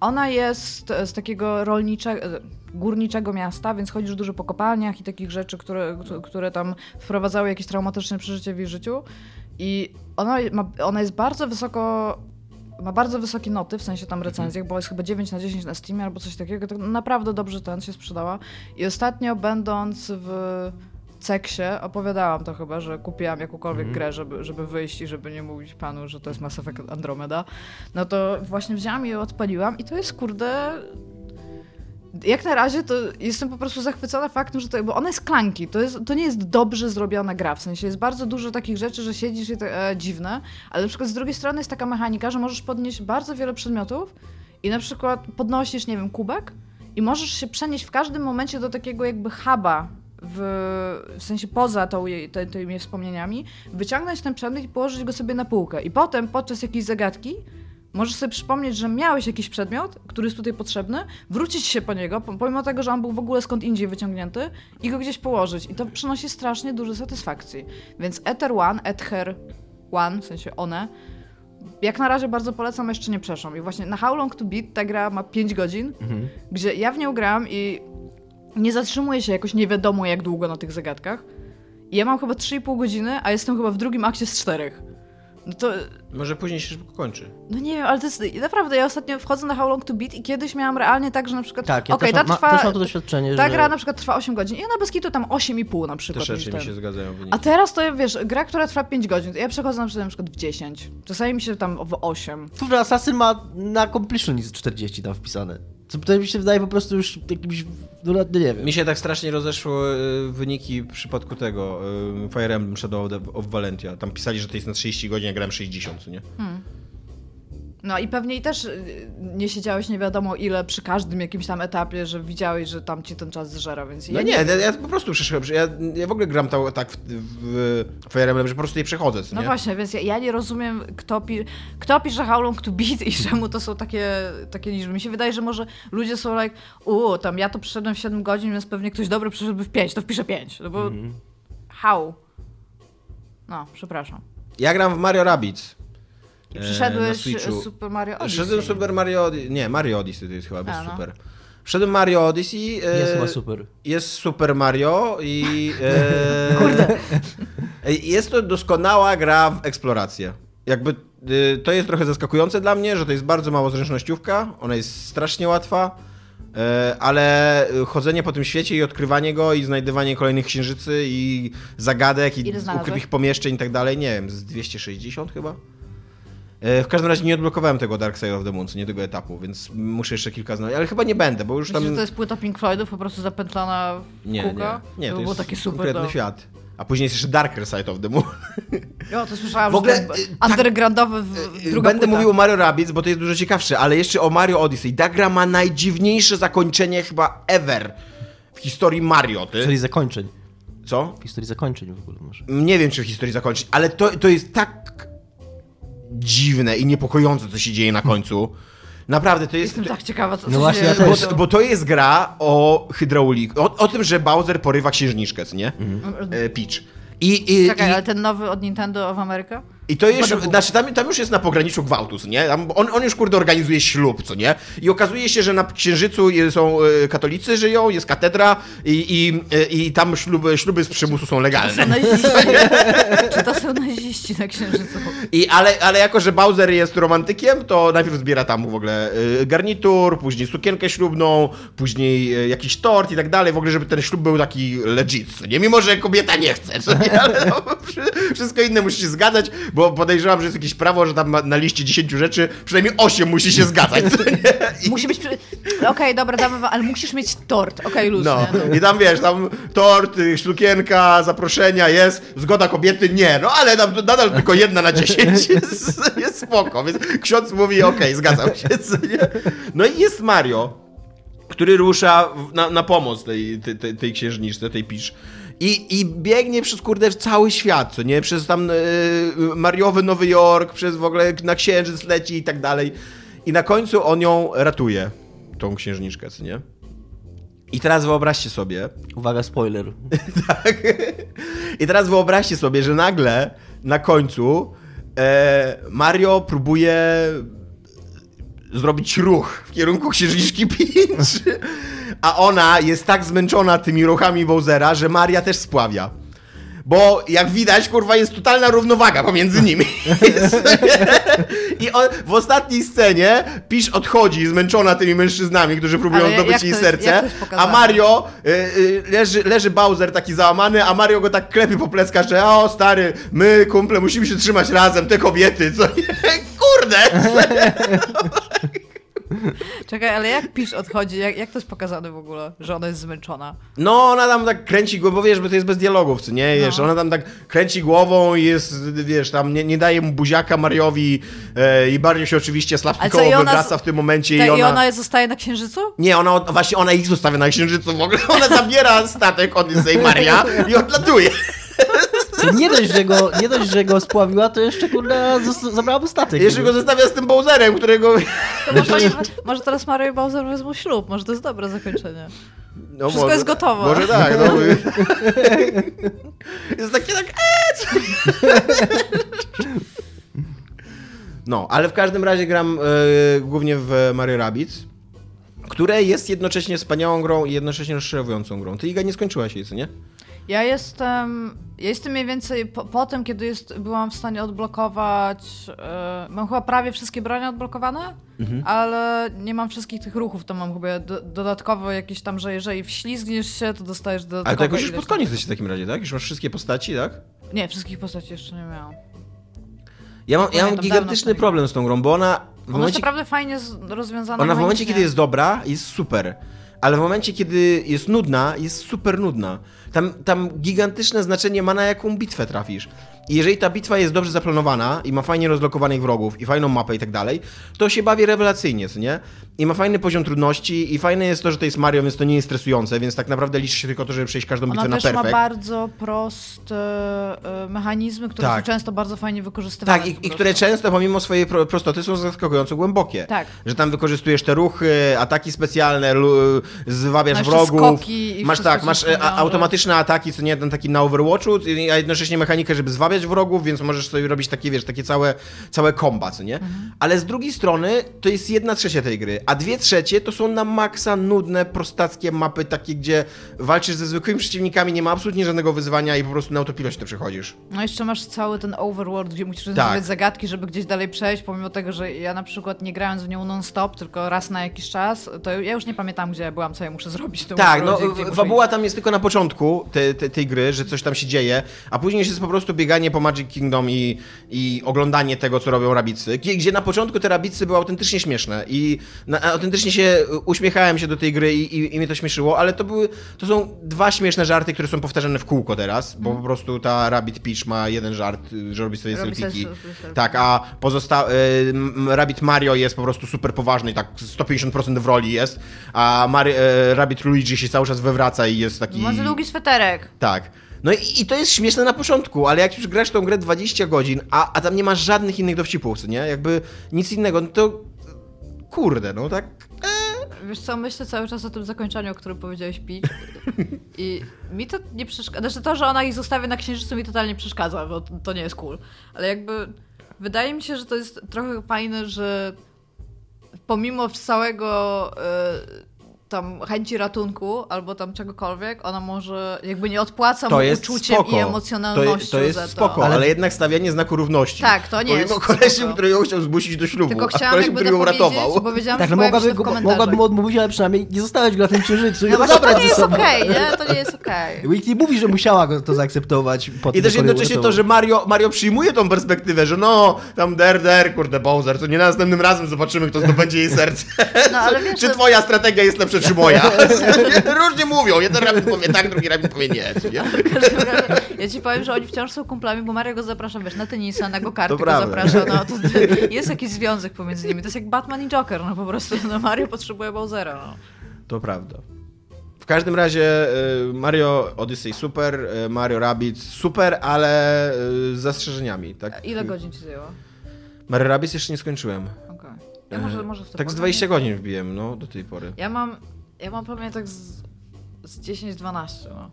Ona jest z takiego rolniczego, górniczego miasta, więc chodzisz dużo po kopalniach i takich rzeczy, które, które tam wprowadzały jakieś traumatyczne przeżycie w jej życiu. I ona, ma, ona jest bardzo wysoko ma bardzo wysokie noty, w sensie tam recenzjach, bo jest chyba 9 na 10 na Steamie albo coś takiego. Tak naprawdę dobrze ten się sprzedała. I ostatnio będąc w Ceksie opowiadałam to chyba, że kupiłam jakąkolwiek mm. grę, żeby, żeby wyjść i żeby nie mówić panu, że to jest Mass Effect Andromeda. No to właśnie wzięłam i odpaliłam i to jest kurde jak na razie to jestem po prostu zachwycona faktem, że to, bo ona jest klanki, to, jest, to nie jest dobrze zrobiona gra, w sensie jest bardzo dużo takich rzeczy, że siedzisz i to e, dziwne, ale na przykład z drugiej strony jest taka mechanika, że możesz podnieść bardzo wiele przedmiotów i na przykład podnosisz, nie wiem, kubek i możesz się przenieść w każdym momencie do takiego jakby huba w, w sensie poza tą, te, tymi wspomnieniami, wyciągnąć ten przedmiot i położyć go sobie na półkę. I potem podczas jakiejś zagadki Możesz sobie przypomnieć, że miałeś jakiś przedmiot, który jest tutaj potrzebny, wrócić się po niego, pomimo tego, że on był w ogóle skąd indziej wyciągnięty i go gdzieś położyć. I to przynosi strasznie dużo satysfakcji. Więc Ether One, Ether One, w sensie one, jak na razie bardzo polecam, jeszcze nie przeszłam. I właśnie na How Long to Beat ta gra ma 5 godzin, mhm. gdzie ja w nią gram i nie zatrzymuję się jakoś nie wiadomo jak długo na tych zagadkach. I ja mam chyba 3,5 godziny, a jestem chyba w drugim akcie z czterech. No to... Może później się szybko kończy. No nie wiem, ale to jest naprawdę, ja ostatnio wchodzę na How Long to Beat i kiedyś miałam realnie tak, że na przykład... Tak, ja okay, też, ta trwa, ma, też mam to doświadczenie, Ta że... gra na przykład trwa 8 godzin i ona bez kitu tam 8,5 na przykład. Te rzeczy mi się zgadzają. A teraz to, wiesz, gra, która trwa 5 godzin, ja przechodzę na przykład, na przykład w 10. Czasami mi się tam w 8. Kurde, Assassin ma na completion jest 40 tam wpisane. Co to mi się wydaje po prostu już jakimś, no, no nie wiem. Mi się tak strasznie rozeszły y, wyniki w przypadku tego y, Fire Emblem Shadow of Valentia. Tam pisali, że to jest na 30 godzin, ja grałem 60, nie? Hmm. No i pewnie też y, nie siedziałeś nie wiadomo ile przy każdym jakimś tam etapie, że widziałeś, że tam ci ten czas zżera, więc... No ja nie, nie, ja po prostu przeszedłem, ja, ja w ogóle gram to, tak w, w Fire Emblem, że po prostu je przechodzę, No właśnie, więc ja, ja, nie rozumiem, kto, pi kto pisze How Long to Beat i czemu to są takie, takie liczby. Mi się wydaje, że może ludzie są like, u, tam ja to przeszedłem w 7 godzin, więc pewnie ktoś dobry przeszedłby w 5, to wpiszę 5, no bo... Mm. How? No, przepraszam. Ja gram w Mario Rabbids. I przyszedłeś Super Mario Odyssey. Przyszedłem Super Mario Odyssey. Nie, Mario Odyssey to jest chyba bez no. super. Wszedłem Mario Odyssey. Jest chyba super. Jest Super Mario i. E, Kurde. Jest to doskonała gra w eksplorację. Jakby e, to jest trochę zaskakujące dla mnie, że to jest bardzo mało zręcznościówka. Ona jest strasznie łatwa. E, ale chodzenie po tym świecie i odkrywanie go i znajdywanie kolejnych księżycy i zagadek i ukrytych pomieszczeń i tak dalej, nie wiem, z 260 chyba? E, w każdym razie nie odblokowałem tego Dark Side of the Moon, nie tego etapu, więc muszę jeszcze kilka znaleźć, ale chyba nie będę, bo już tam... Myślisz, że to jest płyta Pink Floydów po prostu zapętlana w nie, kółka? Nie, nie, to, to jest taki super konkretny do... świat. A później jest jeszcze Darker Side of the Moon. Jo, to słyszałam, w ogóle, że tak, undergroundowy w, druga Będę płyta. mówił o Mario Rabbids, bo to jest dużo ciekawsze, ale jeszcze o Mario Odyssey. Ta gra ma najdziwniejsze zakończenie chyba ever w historii Mario. Ty? Czyli zakończeń. Co? W historii zakończeń w ogóle może. Nie wiem, czy w historii zakończeń, ale to, to jest tak dziwne i niepokojące, co się dzieje na końcu. Naprawdę, to jest... Jestem tak ciekawa, co, no co właśnie, się bo, bo, to jest gra o hydrauliku, o, o, tym, że Bowser porywa księżniczkę, nie? Mhm. E, Peach. I, i, Czekaj, i... ale ten nowy od Nintendo of America? I to jest, znaczy tam, tam, już jest na pograniczu gwałtu, co nie? On, on już kurde organizuje ślub, co nie? I okazuje się, że na Księżycu są e, katolicy żyją, jest katedra i, i, e, i tam śluby, śluby z przymusu są legalne. Czy to są naziści na Księżycu? I, ale, ale jako, że Bowser jest romantykiem, to najpierw zbiera tam w ogóle e, garnitur, później sukienkę ślubną, później jakiś tort i tak dalej, w ogóle, żeby ten ślub był taki legit, nie? Mimo, że kobieta nie chce, nie? Ale no, wszystko inne musi się zgadzać, bo bo podejrzewam, że jest jakieś prawo, że tam na liście 10 rzeczy przynajmniej 8 musi się zgadzać. I... Musi być. Okej, okay, dobra, damy, ale musisz mieć tort. Okej, okay. No. I tam wiesz, tam tort, y, sztukienka, zaproszenia jest, zgoda kobiety nie, no ale tam nadal tylko jedna na 10 jest, jest spoko, więc ksiądz mówi, okej, okay, zgadzam się. No i jest Mario, który rusza na, na pomoc tej, tej, tej księżniczce, tej pisz. I, I biegnie przez kurde cały świat, co nie? Przez tam yy, Mariowy Nowy Jork, przez w ogóle na księżyc leci i tak dalej. I na końcu on ją ratuje, tą księżniczkę, co nie? I teraz wyobraźcie sobie. Uwaga, spoiler. tak. I teraz wyobraźcie sobie, że nagle na końcu e, Mario próbuje zrobić ruch w kierunku księżniczki Peach. A ona jest tak zmęczona tymi ruchami Bowsera, że Maria też spławia. Bo jak widać, kurwa, jest totalna równowaga pomiędzy nimi. I on, w ostatniej scenie Pisz odchodzi zmęczona tymi mężczyznami, którzy próbują Ale zdobyć jej jest- serce. a? Mario y, y, leży, leży Bowser taki załamany, a Mario go tak klepie po pleckach, że o stary, my kumple musimy się trzymać razem, te kobiety, co? Kurde! Czekaj, ale jak Pisz odchodzi? Jak, jak to jest pokazane w ogóle, że ona jest zmęczona? No, ona tam tak kręci głową, bo wiesz, bo to jest bez dialogów, co nie? Wiesz, No. ona tam tak kręci głową i jest, wiesz, tam nie, nie daje mu buziaka Mariowi e, i Mario się oczywiście slapstickowo wywraca w tym momencie Ta, i ona... I ona zostaje na księżycu? Nie, ona, właśnie ona ich zostawia na księżycu w ogóle, ona zabiera statek Odyssey Maria i odlatuje. Nie dość, że go, nie dość, że go spławiła, to jeszcze kurde zabrała mu statek. Jeszcze go zostawia z tym Bowserem, którego... To może, może teraz Mario i Bowser wezmą ślub, może to jest dobre zakończenie. No, Wszystko jest gotowe. Może tak, no. jest takie tak... Eee? No, ale w każdym razie gram e, głównie w Mario Rabbids, które jest jednocześnie wspaniałą grą i jednocześnie rozczarowującą grą. Ty, Iga, nie skończyłaś jej, co nie? Ja jestem. Ja jestem mniej więcej po, po tym, kiedy jest, byłam w stanie odblokować. E, mam chyba prawie wszystkie bronie odblokowane, Mhm. ale nie mam wszystkich tych ruchów. To mam chyba do, dodatkowo jakieś tam, że jeżeli wślizgniesz się, to dostajesz dodatkowo. Ale to jakoś już pod koniec jesteś w takim razie, tak? Już masz wszystkie postaci, tak? Nie, wszystkich postaci jeszcze nie miałam. Ja mam, ja mam gigantyczny problem z tą grą, bo ona w Ona jest momencie, naprawdę fajnie rozwiązana. ona w momencie, kiedy jest dobra, jest super. Ale w momencie, kiedy jest nudna, jest super nudna. Tam, tam gigantyczne znaczenie ma na jaką bitwę trafisz. I jeżeli ta bitwa jest dobrze zaplanowana i ma fajnie rozlokowanych wrogów i fajną mapę i tak dalej, to się bawi rewelacyjnie, co nie? I ma fajny poziom trudności i fajne jest to, że to jest Mario, więc to nie jest stresujące, więc tak naprawdę liczy się tylko to, żeby przejść każdą bitwę Ona na też ma perfekt. bardzo proste e, mechanizmy, które Tak. są często bardzo fajnie wykorzystywane. Tak, i, i które często pomimo swojej pro, prostoty są zaskakująco głębokie. Tak. Że tam wykorzystujesz te ruchy, ataki specjalne, zwabiasz No jeszcze wrogów. masz tak, masz e, wiąże. automatyczne ataki, co nie ten taki na Overwatchu, a jednocześnie mechanikę, żeby zwabiać wrogów, więc możesz sobie robić takie, wiesz, takie całe, całe komba, co nie? Mhm. Ale z drugiej strony to jest jedna trzecia tej gry, a dwie trzecie to są na maksa nudne, prostackie mapy, takie, gdzie walczysz ze zwykłymi przeciwnikami, nie ma absolutnie żadnego wyzwania i po prostu na autopilocie to przechodzisz. No jeszcze masz cały ten overworld, gdzie musisz Tak. rozwiązywać zagadki, żeby gdzieś dalej przejść, pomimo tego, że ja na przykład nie grając w nią non-stop, tylko raz na jakiś czas, to ja już nie pamiętam, gdzie ja byłam, co ja muszę zrobić. Tak, no fabuła tam jest tylko na początku te, te, tej gry, że coś tam się dzieje, a później jest po prostu bieganie po Magic Kingdom i, i oglądanie tego, co robią rabicy, gdzie, na początku te rabicy były autentycznie śmieszne i na, autentycznie się uśmiechałem się do tej gry i, i, i mnie to śmieszyło, ale to były, to są dwa śmieszne żarty, które są powtarzane w kółko teraz, bo po prostu ta Rabbit Peach ma jeden żart, y, że robi sobie Mhm. Robi selfiki. Tak, a pozostałe, Rabbit Mario jest po prostu super poważny i tak 150% w roli jest, a Mari, e, Rabbit Luigi się cały czas wywraca i jest taki... Za długi sweterek. Tak. No i, i to jest śmieszne na początku, ale jak już grasz tą grę 20 godzin, a, a tam nie masz żadnych innych dowcipów, nie? Jakby nic innego, no to kurde, no tak... Wiesz co, myślę cały czas o tym zakończeniu, o którym powiedziałeś pić. I mi to nie przeszkadza. Znaczy to, że ona ich zostawia na księżycu mi totalnie przeszkadza, bo to- to nie jest cool. Ale jakby wydaje mi się, że to jest trochę fajne, że pomimo całego e, tam chęci ratunku albo tam czegokolwiek, ona może jakby nie odpłaca To mu jest uczuciem spoko. i To, emocjonalnością je- to jest za to. spoko, ale... Ale- jednak stawianie znaku równości. Tak, to nie Pomimo jest kolesiem, spoko. który ją chciał zmusić do ślubu, Tylko a jakby który ją ratował. bo wiedziałam, Tak, że no mogłaby, to go, komentarzach. mogłaby mu odmówić, ale przynajmniej nie zostawiać go na tym księżycu i No właśnie, to zabrać nie ze jest sobą. okej, nie? To nie jest okej. Nie mówi, że musiała go to zaakceptować. Po I też jednocześnie to, że Mario, Mario przyjmuje tą perspektywę, że no, tam der, der, kurde, Bowser, co nie następnym razem zobaczymy, kto zdobędzie jej serce. No ale wiesz, Czy twoja strategia jest lepsza, czy moja? Różnie mówią. Jeden rabin powie tak, drugi rabin powie nie. ja ci powiem, że oni wciąż są kumplami, bo Mario go zaprasza, wiesz, na tenisa, na go kartę To go zaprasza, no to jest jakiś związek pomiędzy nimi. To jest jak Batman i Joker, no po prostu, no Mario potrzebuje Bowsera, no. To prawda. W każdym razie y, Mario Odyssey super, y, Mario Rabbids super, ale y, z zastrzeżeniami. Tak? Ile godzin ci zajęło? Mario Rabbids jeszcze nie skończyłem. Ja może, może w to tak z powiem. 20 godzin wbiłem, no, do tej pory. Ja mam, ja mam pewnie tak z, z 10-12, no.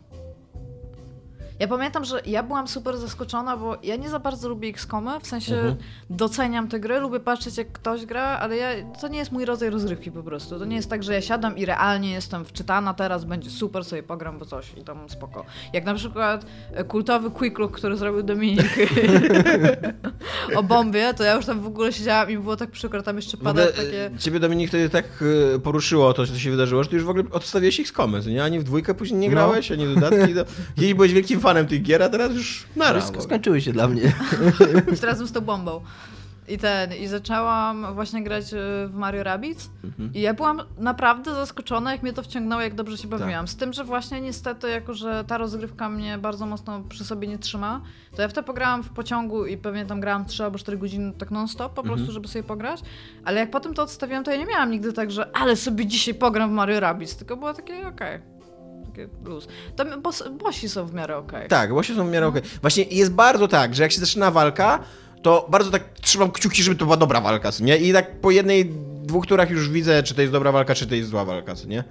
Ja pamiętam, że ja byłam super zaskoczona, bo ja nie za bardzo lubię XCOMy, w sensie Mhm. doceniam te gry, lubię patrzeć jak ktoś gra, ale ja, to nie jest mój rodzaj rozrywki po prostu. To nie jest tak, że ja siadam i realnie jestem wczytana, teraz będzie super, sobie pogram, bo coś i tam spoko. Jak na przykład e, kultowy Quick Look, który zrobił Dominik o bombie, to ja już tam w ogóle siedziałam i było tak przykro, tam jeszcze W ogóle pada takie... e, ciebie Dominik wtedy tak e, poruszyło to, co się wydarzyło, że ty już w ogóle odstawiłeś ich z komy, co nie? Ani w dwójkę później nie No. grałeś, ani dodatki. To... Kiedyś byłeś wielkim fanem tych gier, a teraz już nara. Sk- Skończyły się dla mnie. Już teraz z tą bombą. I ten, i zaczęłam właśnie grać y, w Mario Rabbids Mhm. i ja byłam naprawdę zaskoczona, jak mnie to wciągnęło, jak dobrze się bawiłam. Tak. Z tym, że właśnie niestety, jako że ta rozgrywka mnie bardzo mocno przy sobie nie trzyma, to ja w to pograłam w pociągu i pewnie tam grałam 3 albo 4 godziny tak non-stop po Mhm. prostu, żeby sobie pograć, ale jak potem to odstawiłam, to ja nie miałam nigdy tak, że ale sobie dzisiaj pogram w Mario Rabbids, tylko było takie okej. Takie luz. Tam boss, bossi są w miarę okej. Tak, właśnie są w miarę okej. Właśnie jest bardzo tak, że jak się zaczyna walka, to bardzo tak trzymam kciuki, żeby to była dobra walka, nie? I tak po jednej, dwóch turach już widzę, czy to jest dobra walka, czy to jest zła walka, nie?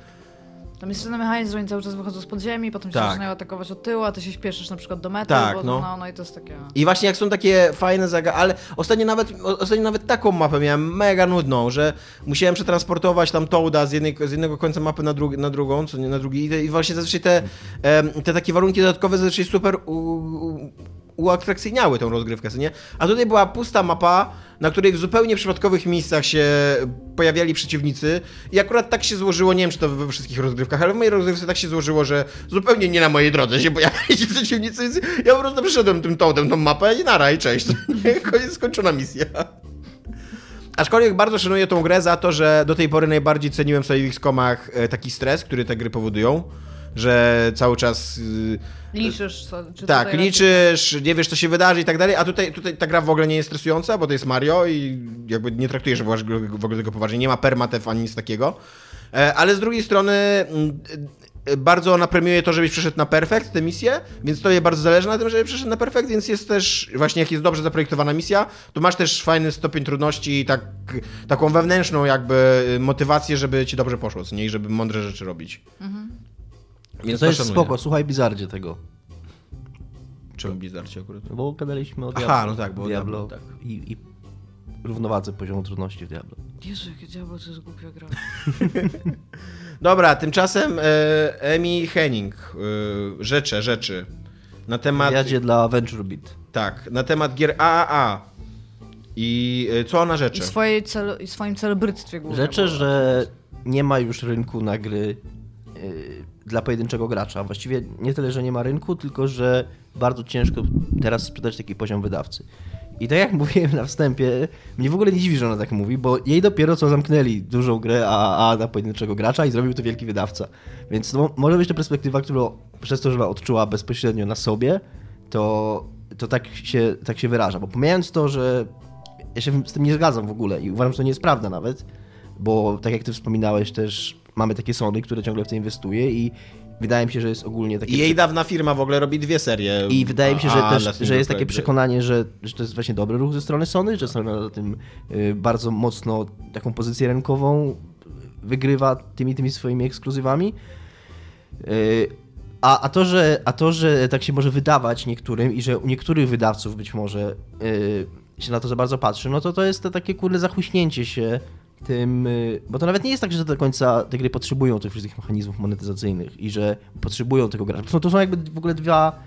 Tam jest ten mechanizm, że oni cały czas wychodzą z podziemi, potem się Tak. zaczynają atakować od tyłu, a ty się śpieszysz na przykład do mety, Tak, bo no. no. no i to jest takie... I właśnie jak są takie fajne zaga, ale ostatnio nawet, ostatnio nawet taką mapę miałem mega nudną, że musiałem przetransportować tam Toada z, jednej, z jednego końca mapy na, drugi, na drugą, co nie na drugi. I, te, i właśnie zazwyczaj te, te takie warunki dodatkowe zazwyczaj super u, u, uatrakcyjniały tą rozgrywkę, co nie? A tutaj była pusta mapa, na której w zupełnie przypadkowych miejscach się pojawiali przeciwnicy i akurat tak się złożyło, nie wiem czy to we wszystkich rozgrywkach, ale w mojej rozgrywce tak się złożyło, że zupełnie nie na mojej drodze się pojawiali ci przeciwnicy, więc ja po prostu przyszedłem tym toadem tą mapę i nara i cześć. Koniec, skończona misja. Aczkolwiek bardzo szanuję tą grę za to, że do tej pory najbardziej ceniłem sobie w XCOMach e, taki stres, który te gry powodują, że cały czas y, Liczysz, co, czy tak, liczysz, nie wiesz co się wydarzy i tak dalej, a tutaj, tutaj ta gra w ogóle nie jest stresująca, bo to jest Mario i jakby nie traktujesz w ogóle w ogóle tego poważnie, nie ma permatew ani nic takiego. E, Ale z drugiej strony mm, e, bardzo ona premiuje to, żebyś przeszedł na perfekt tę misję, więc to je bardzo zależy na tym, żeby przeszedł na perfekt, więc jest też, właśnie jak jest dobrze zaprojektowana misja, to masz też fajny stopień trudności i tak, taką wewnętrzną jakby y, motywację, żeby ci dobrze poszło, co nie, i żeby mądre rzeczy robić. Więc To jest szanuję. spoko, słuchaj Bizardzie tego. Czemu Blizzardcie akurat? No Bo gadaliśmy o Aha, Diablo. no tak, bo Diablo, Diablo, tak. I, i równowadze poziomu trudności w Diablo. Jezu, jakie diabło, to jest głupia gra. Dobra, tymczasem e, Emi Henning, e, rzeczy, rzeczy. Na temat. Jadzie dla Venture Beat. Tak, na temat gier AAA. I e, co ona I, rzeczy? swojej cel, I swoim celebryctwie głównie. Rzeczy, bo- że nie ma już rynku na gry yy, dla pojedynczego gracza. Właściwie nie tyle, że nie ma rynku, tylko że bardzo ciężko teraz sprzedać taki poziom wydawcy. I tak jak mówiłem na wstępie, mnie w ogóle nie dziwi, że ona tak mówi, bo jej dopiero co zamknęli dużą grę AAA dla pojedynczego gracza i zrobił to wielki wydawca. Więc no, może być to perspektywa, którą przez to, że ona odczuła bezpośrednio na sobie, to, to tak, się, tak się wyraża. Bo pomijając to, że ja się z tym nie zgadzam w ogóle i uważam, że to nie jest prawda nawet, bo tak jak ty wspominałeś też, mamy takie Sony, które ciągle w to inwestuje i wydaje mi się, że jest ogólnie takie... I jej dawna firma w ogóle robi dwie serie. I wydaje mi się, że, też, że jest takie przekonanie, że, że to jest właśnie dobry ruch ze strony Sony, że Sony na tym y, bardzo mocno taką pozycję rynkową wygrywa tymi tymi swoimi ekskluzywami. Y, A, a, to, że, a to, że tak się może wydawać niektórym i że u niektórych wydawców być może y, się na to za bardzo patrzy, no to to jest to takie kurde zachuśnięcie się tym, y, bo to nawet nie jest tak, że do końca te gry potrzebują tych wszystkich mechanizmów monetyzacyjnych i że potrzebują tego gracza. To są, to są jakby w ogóle dwa,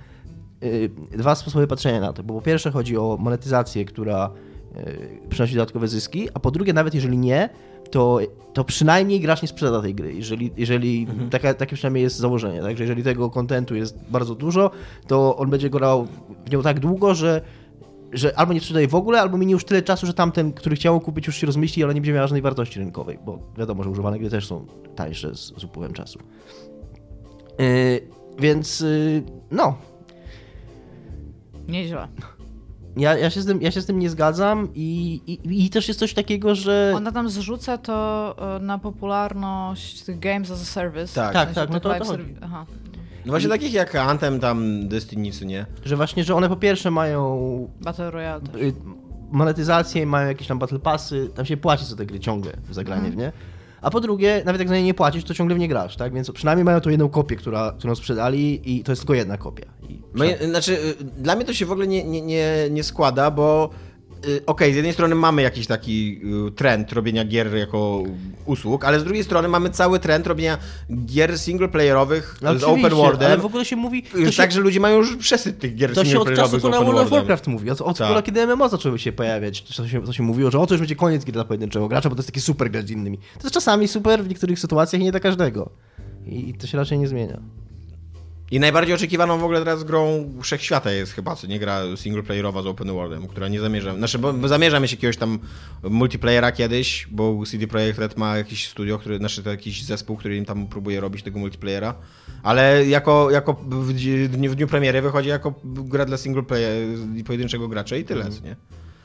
y, dwa sposoby patrzenia na to, bo po pierwsze chodzi o monetyzację, która y, przynosi dodatkowe zyski, a po drugie nawet jeżeli nie, to, to przynajmniej gracz nie sprzeda tej gry, jeżeli, jeżeli taka, takie przynajmniej jest założenie, tak? że jeżeli tego kontentu jest bardzo dużo, to on będzie grał w nią tak długo, że że albo nie sprzedaje w ogóle, albo minie już tyle czasu, że tamten, który chciał kupić, już się rozmyśli, ale nie będzie miała żadnej wartości rynkowej, bo wiadomo, że używane gry też są tańsze z, z upływem czasu. Yy, więc yy, no, Nieźle. ja, ja, się z tym, ja się z tym nie zgadzam i, i, i też jest coś takiego, że... Ona tam zrzuca to e, na popularność tych games as a service. Tak. W Tak, sensie tak, no tych to to Aha. No właśnie takich jak Anthem, tam Destiny, co nie? że właśnie, że one po pierwsze mają Battle Royale też. y, monetyzację, mają jakieś tam battle passy, tam się płaci za te gry ciągle w zagranie, w nie? A po drugie, nawet jak za nie nie płacisz, to ciągle w nie grasz, tak? Więc przynajmniej mają tu jedną kopię, która, którą sprzedali i to jest tylko jedna kopia. I Moje, znaczy, y, dla mnie to się w ogóle nie, nie, nie, nie składa, bo y, okej, z jednej strony mamy jakiś taki y, trend robienia gier jako usług, ale z drugiej strony mamy cały trend robienia gier singleplayerowych No z open worldem. Ale w ogóle się mówi... Się, tak, że ludzie mają już przesyt tych gier to się od czasu singleplayerowych na World of. Warcraft mówi. Od, od Tak. kiedy MMO zaczęły się pojawiać, to się, się mówiło, że o, to już będzie koniec gier dla pojedynczego gracza, bo to jest taki super grać z innymi. To jest czasami super w niektórych sytuacjach i nie dla każdego. I to się raczej nie zmienia. I najbardziej oczekiwaną w ogóle teraz grą wszechświata jest chyba, co nie gra singleplayerowa z open worldem, która nie zamierza, znaczy, bo, bo zamierza mieć jakiegoś tam multiplayera kiedyś, bo CD Projekt Red ma jakiś studio, który, znaczy to jakiś zespół, który im tam próbuje robić tego multiplayera, ale jako, jako w, dniu, w dniu premiery wychodzi jako gra dla singleplayer i pojedynczego gracza i tyle, co nie?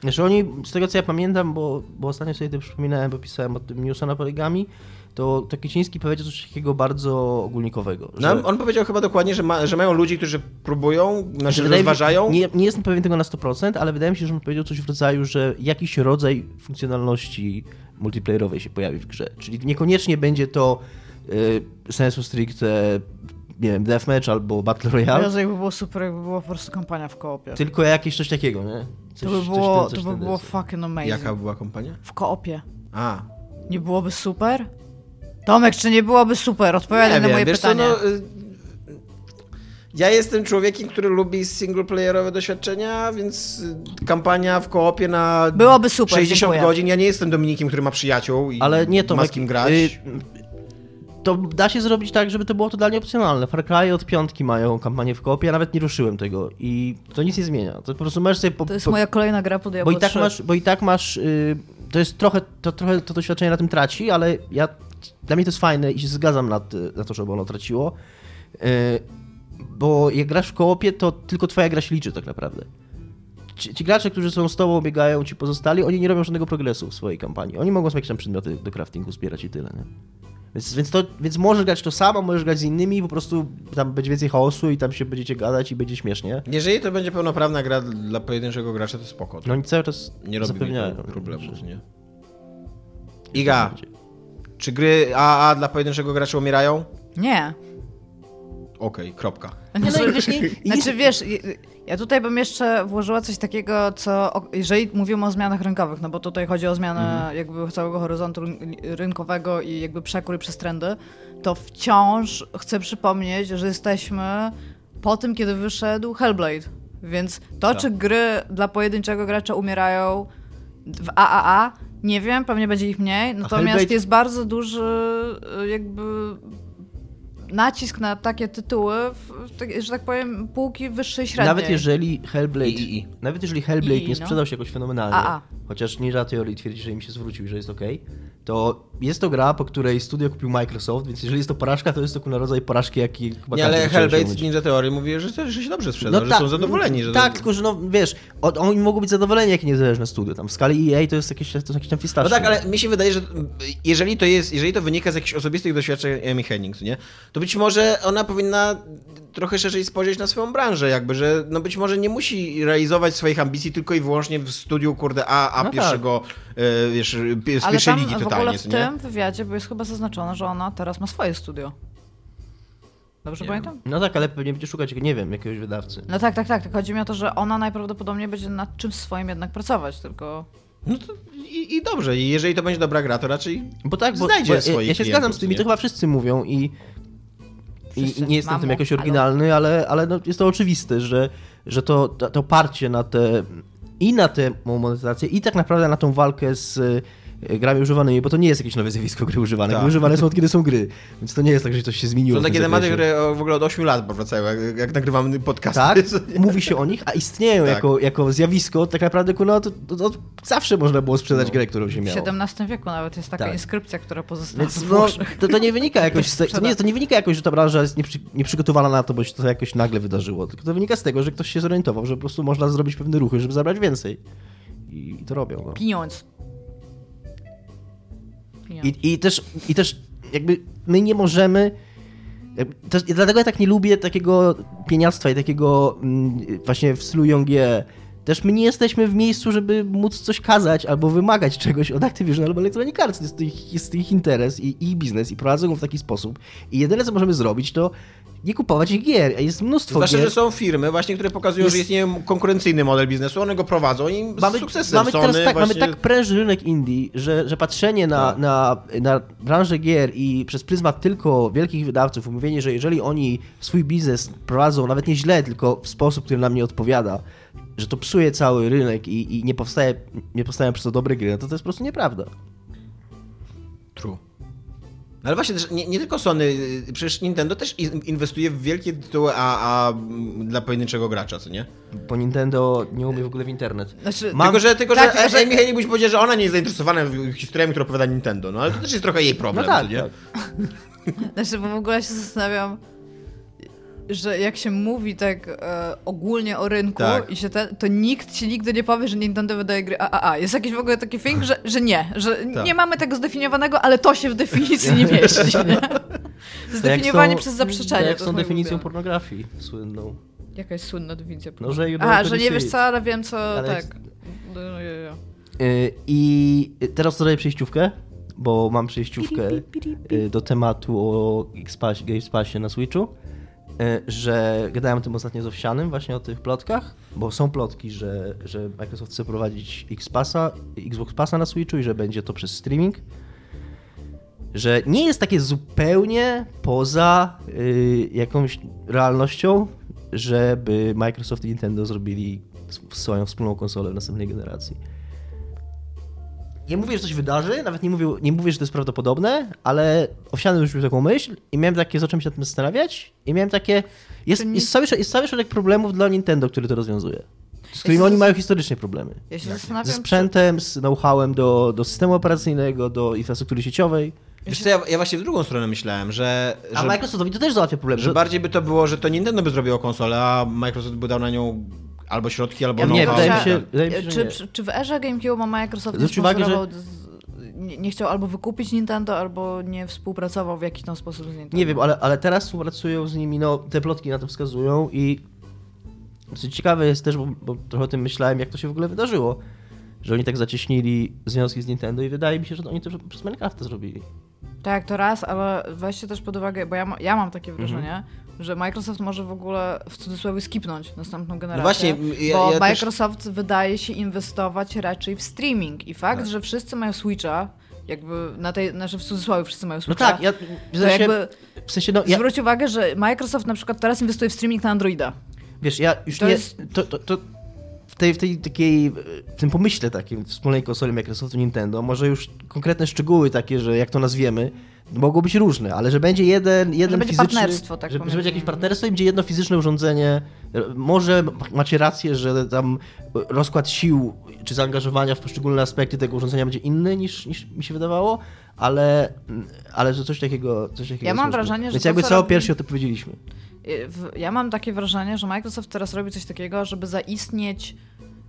Znaczy oni, z tego co ja pamiętam, bo, bo ostatnio sobie to przypominałem, bo pisałem o tym newsa na poligami, to, to Kiciński powiedział coś takiego bardzo ogólnikowego. No, że- on powiedział chyba dokładnie, że, ma, że mają ludzi, którzy próbują, znaczy mi się- rozważają. Nie, nie jestem pewien tego na 100%, ale wydaje mi się, że on powiedział coś w rodzaju, że jakiś rodzaj funkcjonalności multiplayerowej się pojawi w grze. Czyli niekoniecznie będzie to y, sensu stricte, nie wiem, deathmatch albo battle royale, Jezu, jakby było super, jakby była po prostu kampania w koopie. tylko jakieś coś takiego, nie? Coś, to by coś było, ten- coś to by było fucking amazing. Jaka była kompania? W koopie. A, Nie byłoby super? Tomek, czy nie byłoby super? Odpowiadaj na moje wiesz pytanie. Co, no, y, ja jestem człowiekiem, który lubi singleplayerowe doświadczenia, więc y, kampania w koopie na Byłoby super, 60 dziękuję. godzin. Ja nie jestem Dominikiem, który ma przyjaciół i Ale nie to ma z kim grać. y, to da się zrobić tak, żeby to było totalnie opcjonalne. Far Cry od piątki mają kampanię w kopie, ja nawet nie ruszyłem tego i to nic nie zmienia. To po prostu możesz sobie... Po, To jest po, moja kolejna gra po bo Diablo i tak 3. masz, bo i tak masz y, to jest trochę to, trochę to doświadczenie na tym traci, ale ja dla mnie to jest fajne i się zgadzam na, na to, żeby ono traciło. Y, bo jak grasz w koopie, to tylko twoja gra się liczy tak naprawdę. Ci, ci gracze, którzy są z tobą, biegają, ci pozostali, oni nie robią żadnego progresu w swojej kampanii. Oni mogą sobie jakieś tam przedmioty do craftingu zbierać i tyle, nie? Więc, więc, to, więc możesz grać to samo, możesz grać z innymi, po prostu tam będzie więcej chaosu i tam się będziecie gadać i będzie śmiesznie. Jeżeli to będzie pełnoprawna gra dla pojedynczego gracza, to spoko. No oni cały czas nie robi problemów, nie? Iga, czy gry AA dla pojedynczego gracza umierają? Nie. Okej, kropka. Nie, no i wiesz, Znaczy wiesz, ja tutaj bym jeszcze włożyła coś takiego, co jeżeli mówimy o zmianach rynkowych, no bo tutaj chodzi o zmianę Mhm. jakby całego horyzontu ryn- rynkowego i jakby przekór przez trendy, to wciąż chcę przypomnieć, że jesteśmy po tym, kiedy wyszedł Hellblade. Więc to, Tak. czy gry dla pojedynczego gracza umierają w AAA, nie wiem, pewnie będzie ich mniej, natomiast Hellblade- jest bardzo duży y, jakby nacisk na takie tytuły, tak- że tak powiem, półki wyższej średniej. Nawet jeżeli Hellblade, I, i, i. nawet jeżeli Hellblade I, nie no. sprzedał się jakoś fenomenalnie, A, a. chociaż Ninja Theory twierdzi, że im się zwrócił i że jest ok, to jest to gra, po której studio kupił Microsoft, więc jeżeli jest to porażka, to jest to na rodzaj porażki, jaki chyba Nie, ale Hellblade. Ninja Theory mówi, że, że się dobrze sprzedał, że tak, są zadowoleni. Że Tak, tylko że no wiesz, oni mogą być zadowoleni, jak niezależne studio. Tam w skali EA to jest jakieś, to jest jakieś tam No fistaszki. tak, ale mi się wydaje, że jeżeli to jest, jeżeli to wynika z jakichś osobistych doświadczeń Amy Hennig, nie? To być może ona powinna trochę szerzej spojrzeć na swoją branżę, jakby, że no być może nie musi realizować swoich ambicji tylko i wyłącznie w studiu, kurde, A, a No tak. pierwszego, e, wiesz, z Ale pierwszej tam ligi w ogóle w co nie? tym wywiadzie bo jest chyba zaznaczone, że ona teraz ma swoje studio. Dobrze Nie pamiętam? No tak, ale pewnie będzie szukać, nie wiem, jakiegoś wydawcy. No tak, tak, tak. Chodzi mi o to, że ona najprawdopodobniej będzie nad czymś swoim jednak pracować, tylko... No i, i dobrze, i jeżeli to będzie dobra gra, to raczej Bo tak, bo, Znajdzie bo ja, swoich ja się klientów, zgadzam z tym i to chyba wszyscy mówią i, Wszyscy. i nie jestem w tym Mamo, jakoś oryginalny, ale, ale no jest to oczywiste, że, że to, to, to parcie na te i na tę monetyzację i tak naprawdę na tą walkę z grami używanymi, bo to nie jest jakieś nowe zjawisko gry używane. Tak. Gry używane są od kiedy są gry, więc to nie jest tak, że coś się zmieniło. są w takie tematy, które w ogóle od 8 lat powracają, jak, jak nagrywamy podcast. Tak, mówi się o nich, a istnieją Tak. jako, jako zjawisko, tak naprawdę no, to, to, to zawsze można było sprzedać No. grę, którą się W miało. XVII wieku nawet jest taka Tak. inskrypcja, która pozostała Więc w no, to, to nie wynika jakoś z te, to, nie, to nie wynika jakoś, że ta branża jest nieprzy, nieprzygotowana na to, bo się to jakoś nagle wydarzyło. Tylko to wynika z tego, że ktoś się zorientował, że po prostu można zrobić pewne ruchy, żeby zabrać więcej. I, i to robią. No. Pieniądz. I, I też i też jakby my nie możemy. Też, dlatego ja tak nie lubię takiego pieniactwa i takiego mm, właśnie w stylu Yongie też my nie jesteśmy w miejscu, żeby móc coś kazać albo wymagać czegoś od Activision albo Electronic Arts. To jest ich, jest ich interes i ich biznes i prowadzą go w taki sposób. I jedyne, co możemy zrobić, to nie kupować ich gier. Jest mnóstwo Zwłaszcza, gier. że są firmy właśnie, które pokazują, Jest- że istnieje konkurencyjny model biznesu, one go prowadzą i mamy, z sukcesem mamy Sony teraz tak, mamy właśnie... tak prężny rynek indie, że, że patrzenie na, Tak. na, na branżę gier i przez pryzmat tylko wielkich wydawców, mówienie, że jeżeli oni swój biznes prowadzą nawet nie źle, tylko w sposób, który nam nie odpowiada, że to psuje cały rynek i, i nie, powstaje, nie powstają przez to dobre gry, no to to jest po prostu nieprawda. True. No Ale właśnie też nie, nie tylko Sony, y, przecież Nintendo też in- inwestuje w wielkie tytuły a, a mm, dla pojedynczego gracza, co nie? Bo Nintendo nie umie w ogóle w internet. Znaczy, Mam- tylko, że, tylko, tak, że, że- Amy Hennig powiedziała, że ona nie jest zainteresowana historiami, które opowiada Nintendo, no ale to też jest trochę jej No problem, tak, co nie? tak. Znaczy, bo w ogóle się zastanawiam, że jak się mówi tak e, ogólnie o rynku Tak. i się ten, to nikt ci nigdy nie powie, że Nintendo wydaje gry AAA. Jest jakiś w ogóle taki thing, że, że nie, że Tak. nie mamy tego zdefiniowanego, ale to się w definicji nie mieści. Nie? Zdefiniowanie jak tą- przez zaprzeczenie. tak Jak moje definicją pornografii słynną. Jaka jest słynna definicja? No, że do że nie wiesz co, ale wiem co, Ale tak. jest- No, jo, jo. Y, I teraz dodaję przejściówkę, bo mam przejściówkę y, do tematu o Games Passie na Switchu, że gadałem o tym ostatnio z Owsianym, właśnie o tych plotkach, bo są plotki, że, że Microsoft chce prowadzić X-Passa, Xbox Passa na Switchu i że będzie to przez streaming. Że nie jest takie zupełnie poza y, jakąś realnością, żeby Microsoft i Nintendo zrobili sw- swoją wspólną konsolę w następnej generacji. Nie mówię, że coś wydarzy, nawet nie mówię, nie mówię, że to jest prawdopodobne, ale owsiany już miał taką myśl i miałem takie, zacząłem się nad tym zastanawiać i miałem takie, jest, Czy nie- jest, cały, jest cały szereg problemów dla Nintendo, który to rozwiązuje. Z którymi się oni zas- mają historycznie problemy. Ja się Ze zastanawiam, czy, sprzętem, z know-howem do, do systemu operacyjnego, do infrastruktury sieciowej. Wiesz co, ja, ja właśnie w drugą stronę myślałem, że, A że, Microsoftowi to też załatwia problemy. że bardziej by to było, że to Nintendo by zrobiło konsolę, a Microsoft by dał na nią albo środki, albo Ja nie, wydaje mi się, wydaje mi się, czy, nie. czy, w erze GameCube Microsoft nie, Zwróć uwagę, że- nie, nie chciał albo wykupić Nintendo, albo nie współpracował w jakiś tam sposób z Nintendo? Nie wiem, ale, ale teraz współpracują z nimi, no te plotki na to wskazują i co ciekawe jest też, bo, bo trochę o tym myślałem, jak to się w ogóle wydarzyło, że oni tak zacieśnili związki z Nintendo i wydaje mi się, że to oni to przez Minecrafta zrobili. Tak, to raz, ale weźcie też pod uwagę, bo ja, ma, ja mam takie Mhm. Że Microsoft może w ogóle w cudzysłowie skipnąć następną generację. właśnie, m- ja- bo ja też- Microsoft wydaje się inwestować raczej w streaming i fakt, Tak. że wszyscy mają Switcha, jakby na tej, znaczy w cudzysłowie wszyscy mają No Switcha. tak, ja w sensie, jakby w sensie no, ja, zwróć uwagę, że Microsoft na przykład teraz inwestuje w streaming na Androida. wiesz, ja już To nie, jest- to, to, to w tej, w tej takiej, w tym pomyśle takim wspólnej konsoli Microsoftu Nintendo, może już konkretne szczegóły takie, że jak to nazwiemy, mogą być różne, ale że będzie jeden, jeden będzie fizyczny... partnerstwo, tak że, że będzie jakieś nimi. partnerstwo i będzie jedno fizyczne urządzenie. Może macie rację, że tam rozkład sił czy zaangażowania w poszczególne aspekty tego urządzenia będzie inny niż, niż mi się wydawało, ale, ale że coś takiego, coś takiego Ja mam możliwe. wrażenie, że Więc to, jakby co robi- pierwszy o tym powiedzieliśmy. Y, Ja mam takie wrażenie, że Microsoft teraz robi coś takiego, żeby zaistnieć,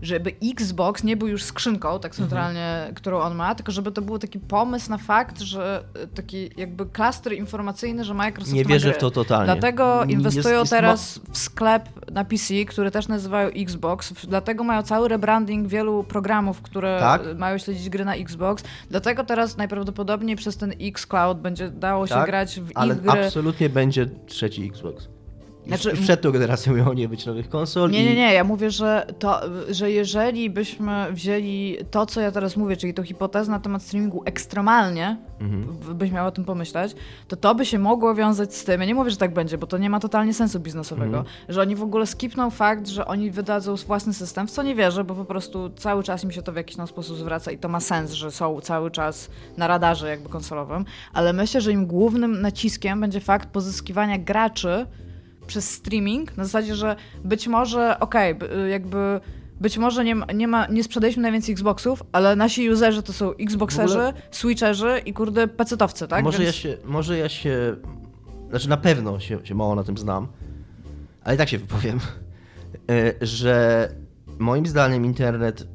żeby Xbox nie był już skrzynką, Mhm. tak centralnie, którą on ma, tylko żeby to był taki pomysł na fakt, że y, taki jakby klaster informacyjny, że Microsoft Nie wierzę w to totalnie. Dlatego inwestują jest teraz w sklep na PC, który też nazywają Xbox. Dlatego mają cały rebranding wielu programów, które Tak. mają śledzić gry na Xbox. Dlatego teraz najprawdopodobniej przez ten Xcloud będzie dało się Tak, grać w Ale ich gry. absolutnie będzie trzeci Xbox. Znaczy- już przed tą generacją miało nie być nowych konsol. Nie, i... nie, nie, ja mówię, że, to, że jeżeli byśmy wzięli to, co ja teraz mówię, czyli tą hipotezę na temat streamingu ekstremalnie, Mhm. byś miał o tym pomyśleć, to to by się mogło wiązać z tym, ja nie mówię, że tak będzie, bo to nie ma totalnie sensu biznesowego, Mhm. że oni w ogóle skipną fakt, że oni wydadzą własny system, w co nie wierzę, bo po prostu cały czas im się to w jakiś tam sposób zwraca i to ma sens, że są cały czas na radarze jakby konsolowym, ale myślę, że im głównym naciskiem będzie fakt pozyskiwania graczy przez streaming, na zasadzie, że być może, okej, b- jakby być może nie, ma, nie, ma, nie sprzedaliśmy najwięcej Xboxów, ale nasi userzy to są Xboxerzy, ogóle- Switcherzy i kurde pecetowcy, tak? może, Więc- ja się, może ja się. Znaczy na pewno się, się mało na tym znam, ale i tak się wypowiem, e, że moim zdaniem internet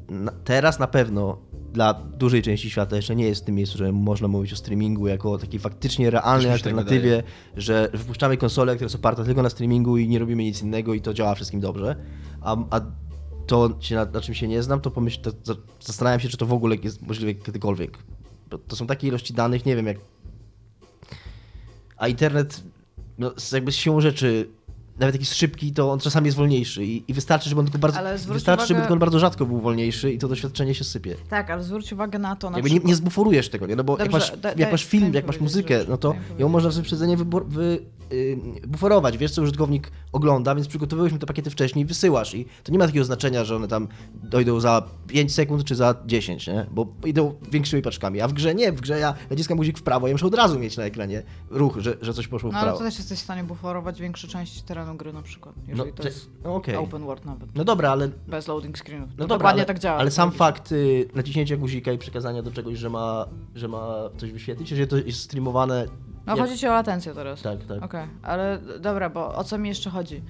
teraz na pewno dla dużej części świata jeszcze nie jest w tym miejscu, że można mówić o streamingu jako o takiej faktycznie realnej tak alternatywie, że wypuszczamy konsole, które są oparte tylko na streamingu i nie robimy nic innego i to działa wszystkim dobrze. A, a to na, na czym się nie znam, to pomyśl, to, to zastanawiam się, czy to w ogóle jest możliwe kiedykolwiek. To są takie ilości danych, nie wiem jak. A internet, no, jakby z siłą rzeczy, nawet jak jest szybki, to on czasami jest wolniejszy i, i wystarczy, żeby on tylko bardzo, wystarczy, żeby uwagę- tylko on bardzo rzadko był wolniejszy i to doświadczenie się sypie. Tak, ale zwróć uwagę na to na Jakby nie, przykład... nie zbuforujesz tego, nie? No bo jak Dobrze, masz, da- jak masz film, jak masz muzykę, no to ją można z wyprzedzeniem wy, buforować. Wiesz, co użytkownik ogląda, więc przygotowywaliśmy te pakiety wcześniej i wysyłasz. I to nie ma takiego znaczenia, że one tam dojdą za 5 sekund czy za 10, nie? Bo idą większymi paczkami. A w grze nie, w grze ja naciskam guzik w prawo, ja muszę od razu mieć na ekranie ruch, że, że coś poszło w No ale prawo. to też jesteś w stanie buforować większe części terenu gry na przykład, jeżeli to te- jest no okej. open world nawet, No dobra, ale bez loading screenów. No to dobra, dokładnie ale, tak działa. ale sam logicznie. fakt y, naciśnięcia guzika i przekazania do czegoś, że ma, że ma coś wyświetlić, że to jest streamowane. No jak- chodzi ci o latencję teraz. Tak, tak. Okej, ale dobra, bo o co mi jeszcze chodzi?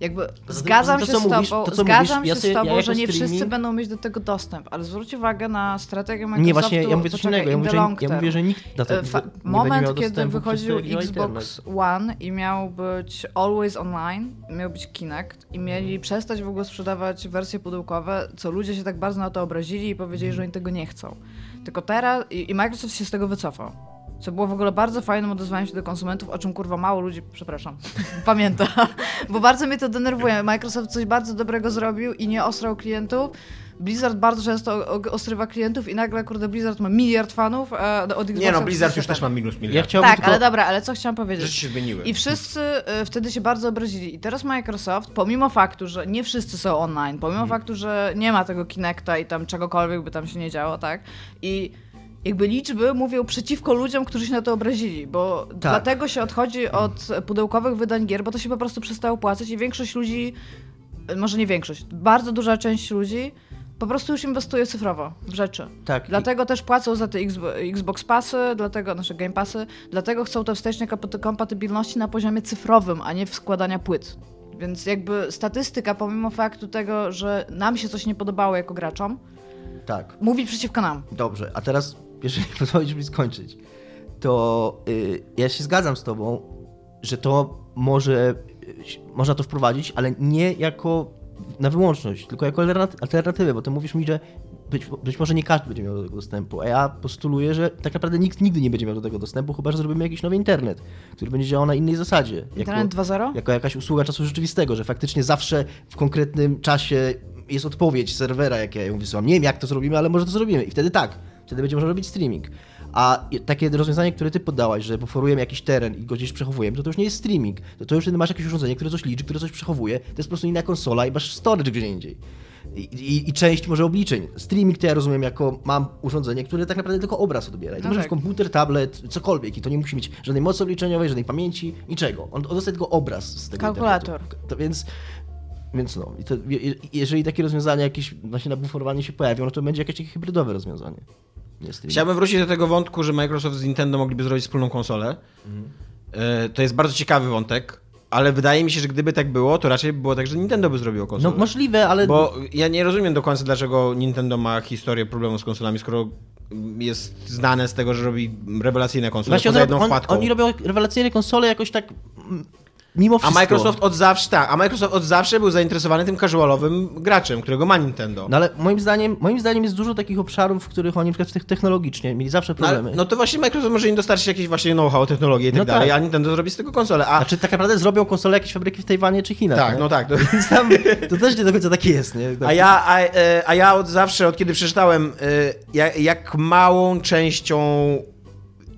Jakby zgadzam to, się co z mówisz- tobą, to, co zgadzam mówisz, ja się sobie- z ja tobą, jako że nie wszyscy będą mieć do tego dostęp, ale zwróć uwagę na strategię Microsoftu. Nie, właśnie ja mówię coś poczekaj, innego. Ja mówię, że, ja mówię, że nikt na to E, fa- nie moment, miał kiedy wychodził to, Xbox One i miał być always online, miał być Kinect i mieli przestać w ogóle sprzedawać wersje pudełkowe, co ludzie się tak bardzo na to obrazili i powiedzieli, że oni tego nie chcą. Tylko teraz i, i Microsoft się z tego wycofał. Co było w ogóle bardzo fajnym odezwaniem się do konsumentów, o czym kurwa mało ludzi, przepraszam, pamięta. Bo bardzo mnie to denerwuje. Microsoft coś bardzo dobrego zrobił i nie ostrał klientów. Blizzard bardzo często ostrywa klientów i nagle, kurde, Blizzard ma miliard fanów, a od Xboxa... Nie no, Blizzard już też ma minus Ja miliard. chciałbym Tak, tylko... ale dobra, ale co chciałam powiedzieć? Rzeczy się zmieniły. I wszyscy y, wtedy się bardzo obrazili. I teraz Microsoft, pomimo faktu, że nie wszyscy są online, pomimo Mhm. faktu, że nie ma tego Kinecta i tam czegokolwiek by tam się nie działo, tak? I jakby liczby mówią przeciwko ludziom, którzy się na to obrazili, bo dlatego się odchodzi od pudełkowych wydań gier, bo to się po prostu przestało płacać i większość ludzi, może nie większość, bardzo duża część ludzi po prostu już inwestuje cyfrowo w rzeczy. Tak, i- Dlatego też płacą za te Xbo- Xbox Passy, dlatego nasze Game Passy, dlatego chcą te wsteczne kompa- kompatybilności na poziomie cyfrowym, a nie w składania płyt. Więc jakby statystyka, pomimo faktu tego, że nam się coś nie podobało jako graczom, Tak, mówi przeciwko nam. dobrze. A teraz, jeżeli pozwolisz mi skończyć, to y, ja się zgadzam z tobą, że to może, y, można to wprowadzić, ale nie jako na wyłączność, tylko jako alternat- alternatywę, bo ty mówisz mi, że być, być może nie każdy będzie miał do tego dostępu, a ja postuluję, że tak naprawdę nikt nigdy nie będzie miał do tego dostępu, chyba że zrobimy jakiś nowy internet, który będzie działał na innej zasadzie. Internet 2.0? jako jakaś usługa czasu rzeczywistego, że faktycznie zawsze w konkretnym czasie jest odpowiedź serwera, jak ja ją wysyłam. Nie wiem, jak to zrobimy, ale może to zrobimy. I wtedy tak, wtedy będzie można robić streaming. A takie rozwiązanie, które ty poddałaś, że buforujemy jakiś teren i go gdzieś przechowujemy, to to już nie jest streaming. To, to już wtedy masz jakieś urządzenie, które coś liczy, które coś przechowuje. To jest po prostu inna konsola i masz storage gdzie indziej. I, i, I część może obliczeń. Streaming to ja rozumiem jako mam urządzenie, które tak naprawdę tylko obraz odbiera. I to No może tak. być komputer, tablet, cokolwiek. I to nie musi mieć żadnej mocy obliczeniowej, żadnej pamięci, niczego. On, on dostaje tylko obraz z tego Kalkulator. internetu. To więc, więc no, i to, je- je- jeżeli takie rozwiązania jakieś właśnie na buforowanie się pojawią, no to będzie jakieś takie hybrydowe rozwiązanie. Chciałbym wrócić do tego wątku, że Microsoft z Nintendo mogliby zrobić wspólną konsolę. E, To jest bardzo ciekawy wątek, ale wydaje mi się, że gdyby tak było, to raczej by było tak, że Nintendo by zrobiło No konsolę. możliwe, ale... Bo ja nie rozumiem do końca, dlaczego Nintendo ma historię problemu z konsolami, skoro jest znane z tego, że robi rewelacyjne konsole Właśnie poza jedną on, wpadką. oni robią rewelacyjne konsole jakoś tak mimo A wszystko. Microsoft od zawsze, tak, a Microsoft od zawsze był zainteresowany tym casualowym graczem, którego ma Nintendo. No ale moim zdaniem, moim zdaniem jest dużo takich obszarów, w których oni na przykład technologicznie mieli zawsze No, ale- problemy. no to właśnie Microsoft może im dostarczyć jakieś właśnie know-how, technologię i tak No dalej, tak. a Nintendo zrobi z tego konsolę. A Znaczy tak naprawdę zrobią konsole jakieś fabryki w Tajwanie czy Chinach. tak, nie? no tak. To, tam, to też nie do końca tak jest, nie? a, ja, a, e, a ja od zawsze, od kiedy przeczytałem, e, jak małą częścią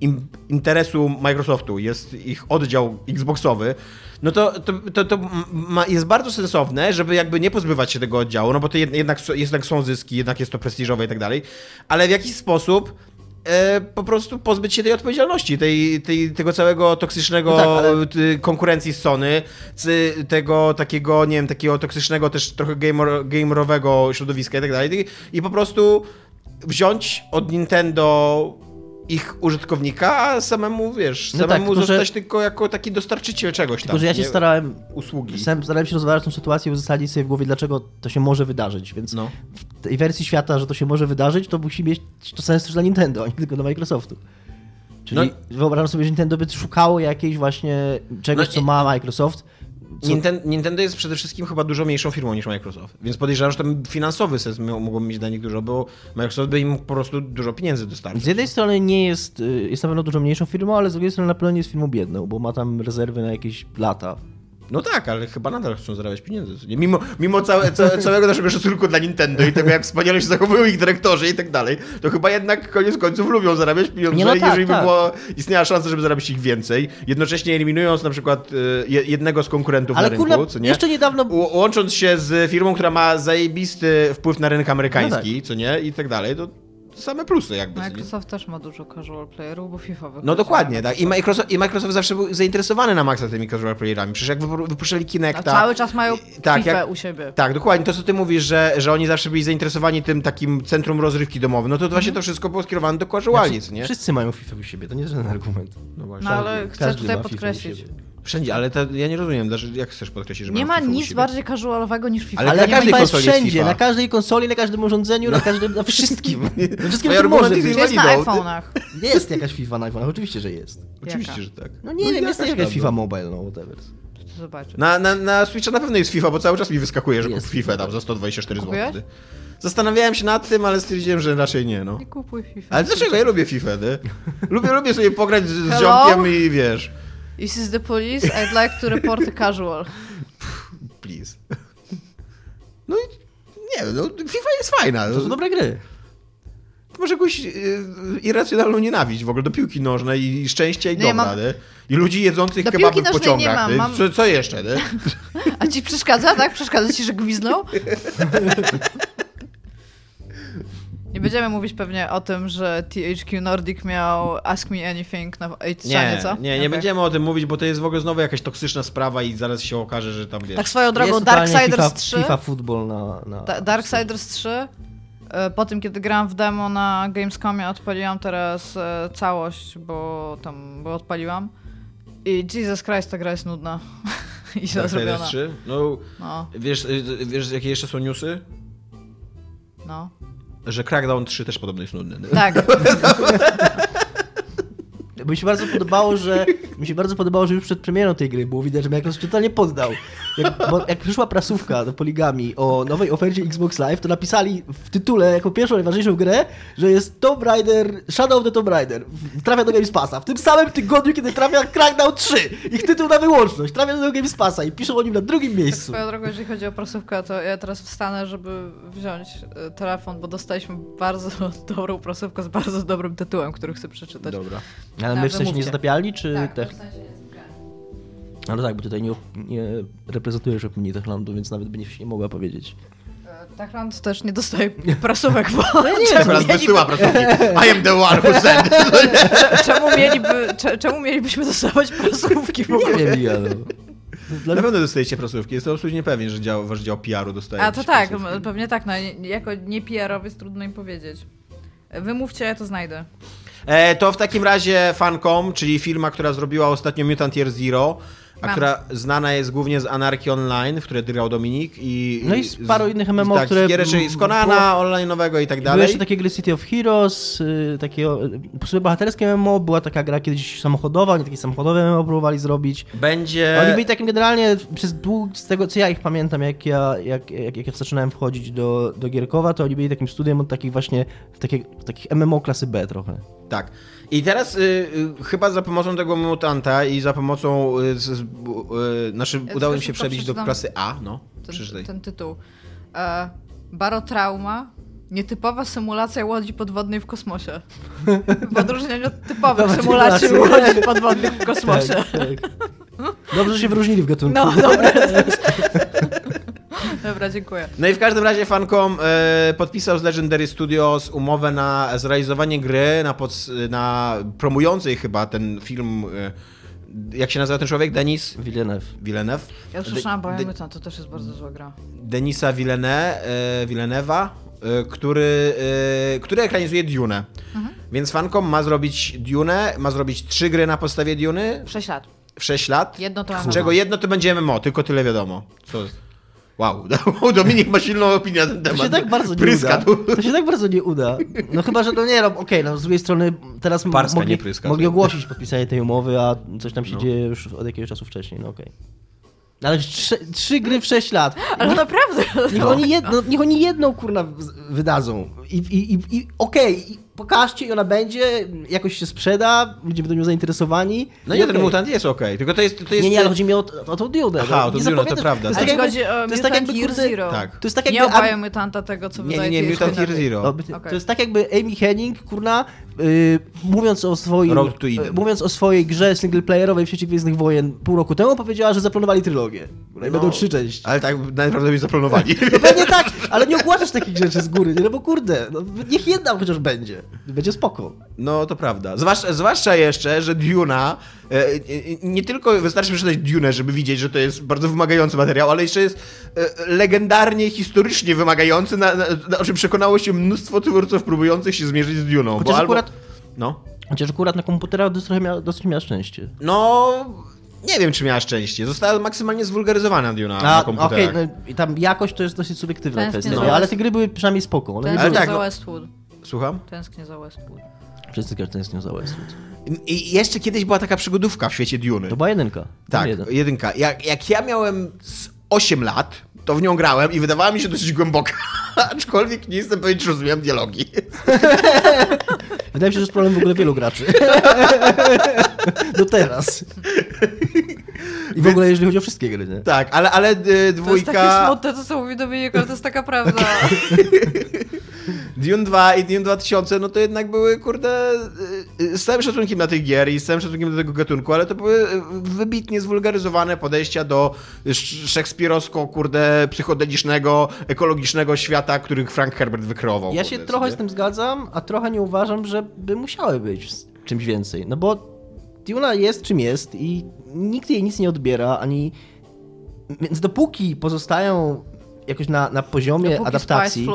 im, interesu Microsoftu jest ich oddział Xboxowy, no to, to, to, to ma, jest bardzo sensowne, żeby jakby nie pozbywać się tego oddziału, no bo to jed, jednak, są- jednak są zyski, jednak jest to prestiżowe i tak dalej, ale w jakiś sposób e, po prostu pozbyć się tej odpowiedzialności, tej, tej, tego całego toksycznego No tak, ale- konkurencji z Sony, tego takiego, nie wiem, takiego toksycznego też trochę gamer, gamerowego środowiska i tak dalej i po prostu wziąć od Nintendo ich użytkownika, a samemu, wiesz, No tak, samemu że- zostać tylko jako taki dostarczyciel czegoś tam. Tylko, że ja się nie? starałem, Usługi. sam starałem się rozważać tą sytuację i uzasadnić sobie w głowie, dlaczego to się może wydarzyć, więc No. w tej wersji świata, że to się może wydarzyć, to musi mieć to sens też dla Nintendo, a nie tylko dla Microsoftu. Czyli No- wyobrażam sobie, że Nintendo by szukało jakiejś właśnie czegoś, No co ma Microsoft, co, Ninten- Nintendo jest przede wszystkim chyba dużo mniejszą firmą niż Microsoft, więc podejrzewam, że tam finansowy sens mogło mieć dla nich dużo, bo Microsoft by im po prostu dużo pieniędzy dostarczył. Z jednej strony nie jest, y, jest na pewno dużo mniejszą firmą, ale z drugiej strony na pewno nie jest firmą biedną, bo ma tam rezerwy na jakieś lata. No tak, ale chyba nadal chcą zarabiać pieniądze. Mimo, mimo całe, ca, całego naszego szacunku dla Nintendo i tego, jak wspaniale się zachowują ich dyrektorzy i tak dalej, to chyba jednak koniec końców lubią zarabiać pieniądze, Nie, no tak, jeżeli by tak. było, istniała szansa, żeby zarabić ich więcej, jednocześnie eliminując na przykład y, je- jednego z konkurentów Ale na rynku, kurna, co nie? jeszcze niedawno... Łącząc się z firmą, która ma zajebisty wpływ na rynek amerykański, No co nie? I tak dalej, to same plusy jakby. Microsoft też ma dużo casual playerów, bo FIFA wychodzi. No dokładnie, tak. I Microsoft, I Microsoft zawsze był zainteresowany na maksa tymi casual playerami. Przecież jak wypu- wypuszczali A Kinecta... cały czas mają tak, FIFA jak- u siebie. Tak, dokładnie. To, co ty mówisz, że, że oni zawsze byli zainteresowani tym takim centrum rozrywki domowej, no to właśnie to wszystko było skierowane do casuali, co nie? Znaczy, Wszyscy mają FIFA u siebie, to nie jest żaden argument. No właśnie. No ale chcę Każdy tutaj ma FIFA u podkreślić. Wszędzie, ale to, ja nie rozumiem, dlaczego- jak chcesz podkreślić, że Nie ma nic bardziej casualowego niż FIFA. Ale Ale na każdej FIFA jest konsoli jest wszędzie, FIFA. na każdej konsoli, na każdym urządzeniu, na każdym, na wszystkim. Na wszystkim, co może być. Jest na iPhone'ach. Jest jakaś FIFA na iPhone, oczywiście, że jest. Oczywiście, Jaka? że tak. No nie wiem, jest jakaś jakaś tam, FIFA no. Mobile, no whatever. To zobaczę. Na, na, na Switcha na pewno jest FIFA, bo cały czas mi wyskakuje, że kup Jest. FIFA tam za 124 zł. Zastanawiałem się nad tym, ale stwierdziłem, że raczej nie, no. Nie kupuj FIFA. Ale dlaczego? Ja lubię FIFA, nie? Lubię, lubię sobie pograć z, z ziomkiem i wiesz, This is the police, I'd like to report a casual. please. No i nie wiem, no FIFA jest fajna. To są dobre gry. Masz jakąś yy, irracjonalną nienawiść w ogóle do piłki nożnej i szczęścia i dobra, mam-? I ludzi jedzących Do kebaby w pociągach. mam, nie? mam- Co, co jeszcze, nie? A ci przeszkadza, tak? Przeszkadza ci, że gwizdnął? Nie będziemy mówić pewnie o tym, że THQ Nordic miał Ask Me Anything na 8 Nie, co? nie, nie Okej. będziemy o tym mówić, bo to jest w ogóle znowu jakaś toksyczna sprawa i zaraz się okaże, że tam wiesz... Tak swoją drogą, Jest Darksiders FIFA, 3, FIFA Football na... na Da- Darksiders 3, e, po tym kiedy grałam w demo na Gamescomie, odpaliłam teraz e, całość, bo tam, bo odpaliłam. I Jesus Christ, ta gra jest nudna. I źle zrobiona. 3? No, No, wiesz, y, wiesz, jakie jeszcze są newsy? no. Że Crackdown 3 też podobno jest nudny. Tak, Mi się bardzo podobało, że mi się bardzo podobało, że już przed premierą tej gry było widać, że Microsoft totalnie poddał. Jak, bo jak przyszła prasówka do Poligami o nowej ofercie Xbox Live, to napisali w tytule jako pierwszą najważniejszą grę, że jest Tomb Raider, Shadow of the Tomb Raider. Trafia do Games Passa. W tym samym tygodniu, kiedy trafia Crackdown 3. Ich tytuł na wyłączność. Trafia do Games Passa i piszą o nim na drugim miejscu. swoją drogą, jeżeli chodzi o prasówkę, to ja teraz wstanę, żeby wziąć e, telefon, bo dostaliśmy bardzo dobrą prasówkę z bardzo dobrym tytułem, który chcę przeczytać. Dobra. Ale my Tak, w sensie niezatapialni, czy Tak, tech... w sensie No tak, bo tutaj nie, nie reprezentujesz opinii Techlandu, więc nawet będziesz nie mogła powiedzieć. E, Techland też nie dostaje prasówek, bo nie, czemu, Teraz mieliby, wysyła pracownik. I am the one who said. czemu, mieliby, cze- czemu mielibyśmy dostawać prasówki w Nie ogóle? wiem, ja no. Dla Na pewno dostajecie prasówki. Jestem absolutnie pewien, że dział, wasz dział PR-u dostaje. A to tak, prasówki. pewnie tak, no, nie- jako nie PR-owiec trudno im powiedzieć. Wymówcie, ja to znajdę. E, to w takim razie Fancom, czyli firma, która zrobiła ostatnio Mutant Year Zero, a Mam. która znana jest głównie z Anarchy Online, w której grał Dominik i... No i z paru innych MMO, tak, które- rzeczy z Konana, online'owego i tak Były dalej. jeszcze takie gry City of Heroes, y, takie sobie bohaterskie MMO, była taka gra kiedyś samochodowa, oni takie samochodowe MMO próbowali zrobić. Będzie... Oni byli takim generalnie przez dług, z tego co ja ich pamiętam, jak ja, jak, jak, jak ja zaczynałem wchodzić do, do Gierkowa, to oni byli takim studiem od takich właśnie, takie, takich MMO klasy B trochę. Tak. I teraz y, y, chyba za pomocą tego mutanta i za pomocą... Y, y, znaczy, Ja udało im się przebić do klasy A, no. Przeczytaj. Ten, ten tytuł. E, Barotrauma. Nietypowa symulacja łodzi podwodnej w kosmosie. W odróżnieniu od typowych Dobra, symulacji łodzi podwodnych w kosmosie. Tak, tak. Dobrze, że się wyróżnili w gatunku. No, dobra. Dobra, dziękuję. No i w każdym razie Fancom e, podpisał z Legendary Studios umowę na zrealizowanie gry na, pod, na promującej chyba ten film. E, jak się nazywa ten człowiek? Denis Villeneuve. Villeneuve? Ja usłyszałam, bo De- ja to też jest bardzo zła gra. Denisa Villeneuve, e, Villeneuve'a, e, który, e, który ekranizuje Dune. Więc Fancom ma zrobić Dune, ma zrobić trzy gry na podstawie Duny W 6 lat. w 6 lat. Jedno to z czego jedno to będzie MMO, tylko tyle wiadomo. Co? Wow, Dominik ma silną opinię na ten To temat. się tak bardzo nie Pryska uda. tu. To się tak bardzo nie uda. No chyba, że no nie, no okej, no z drugiej strony teraz Parska, mogli, nie pryska. mogli ogłosić podpisanie tej umowy, a coś tam się No. dzieje już od jakiegoś czasu wcześniej, no okej. Ale trzy, trzy gry w 6 lat. Ale naprawdę. Niech oni, jedno, niech oni jedną kurna wydadzą. I, i, i, i okej, i pokażcie i ona będzie, jakoś się sprzeda, ludzie będą nią zainteresowani. No nie, ten okej. mutant jest okej, tylko to jest... To jest Nie, nie, ale chodzi mi o, o tą Dune. Aha, no. o tą Nie Dune, to prawda. To jest tak jakby, chodzi o to jest tak jakby, Year kurde, Zero. Tak. To jest tak Nie jakby... obawiam mutanta tego, co Nie, nie, wydaje nie, THQ Mutant Year. Zero. No, Okej. To jest tak jakby Amy Henning, kurna, yy, mówiąc o swoim, Road to Eden. yy, mówiąc o swojej grze singleplayerowej w sieci Gwiezdnych Wojen pół roku temu, powiedziała, że zaplanowali trylogię. No i będą trzy części. Ale tak najprawdopodobniej zaplanowali. No pewnie tak, ale nie ogłaszasz takich rzeczy z góry, nie? no bo kurde, no, niech jedna chociaż będzie. Będzie spoko. No to prawda. Zwłaszcza, zwłaszcza jeszcze, że Duna, e, e, nie tylko wystarczy przeczytać Dune, żeby widzieć, że to jest bardzo wymagający materiał, ale jeszcze jest e, legendarnie, historycznie wymagający, na, na, na, o czym przekonało się mnóstwo twórców próbujących się zmierzyć z Duną. Chociaż bo albo, akurat- No. Chociaż akurat na komputerach dosyć miała, dosyć miała szczęście. No... Nie wiem, czy miała szczęście. Została maksymalnie zwulgaryzowana Duna na A, okej, komputerach. no, i tam jakość to jest dosyć subiektywna Tęsknię kwestia, za nie? ale te gry były przynajmniej spoko. One Tęsknię tak, za no- Westwood. Słucham? Tęsknię za Westwood. Wszyscy tęsknią za Westwood. I jeszcze kiedyś była taka przygodówka w świecie Duny. To była jedynka. Tak, Jeden. jedynka. Jak, jak ja miałem z 8 lat, to w nią grałem i wydawała mi się dosyć głęboka. Aczkolwiek nie jestem pewien, czy rozumiem dialogi. Wydaje mi się, że to jest problem w ogóle wielu graczy. Do teraz. I w ogóle jeżeli chodzi o wszystkie gry, nie? Tak, ale, ale y, To jest dwójka... takie smutne, to co mówi Dominik, ale to jest taka prawda. Dune 2 i Dune 2000, no to jednak były, kurde, y, y, z całym szacunkiem na tych gier i z całym szacunkiem do tego gatunku, ale to były wybitnie zwulgaryzowane podejścia do sz- szekspirowsko, kurde, psychodelicznego, ekologicznego świata, których Frank Herbert wykreował. Ja się kurde, trochę sobie. z tym zgadzam, a trochę nie uważam, że by musiały być z czymś więcej. No bo Duna jest czym jest i nikt jej nic nie odbiera, ani... Więc dopóki pozostają jakoś na, na poziomie Dopóki adaptacji...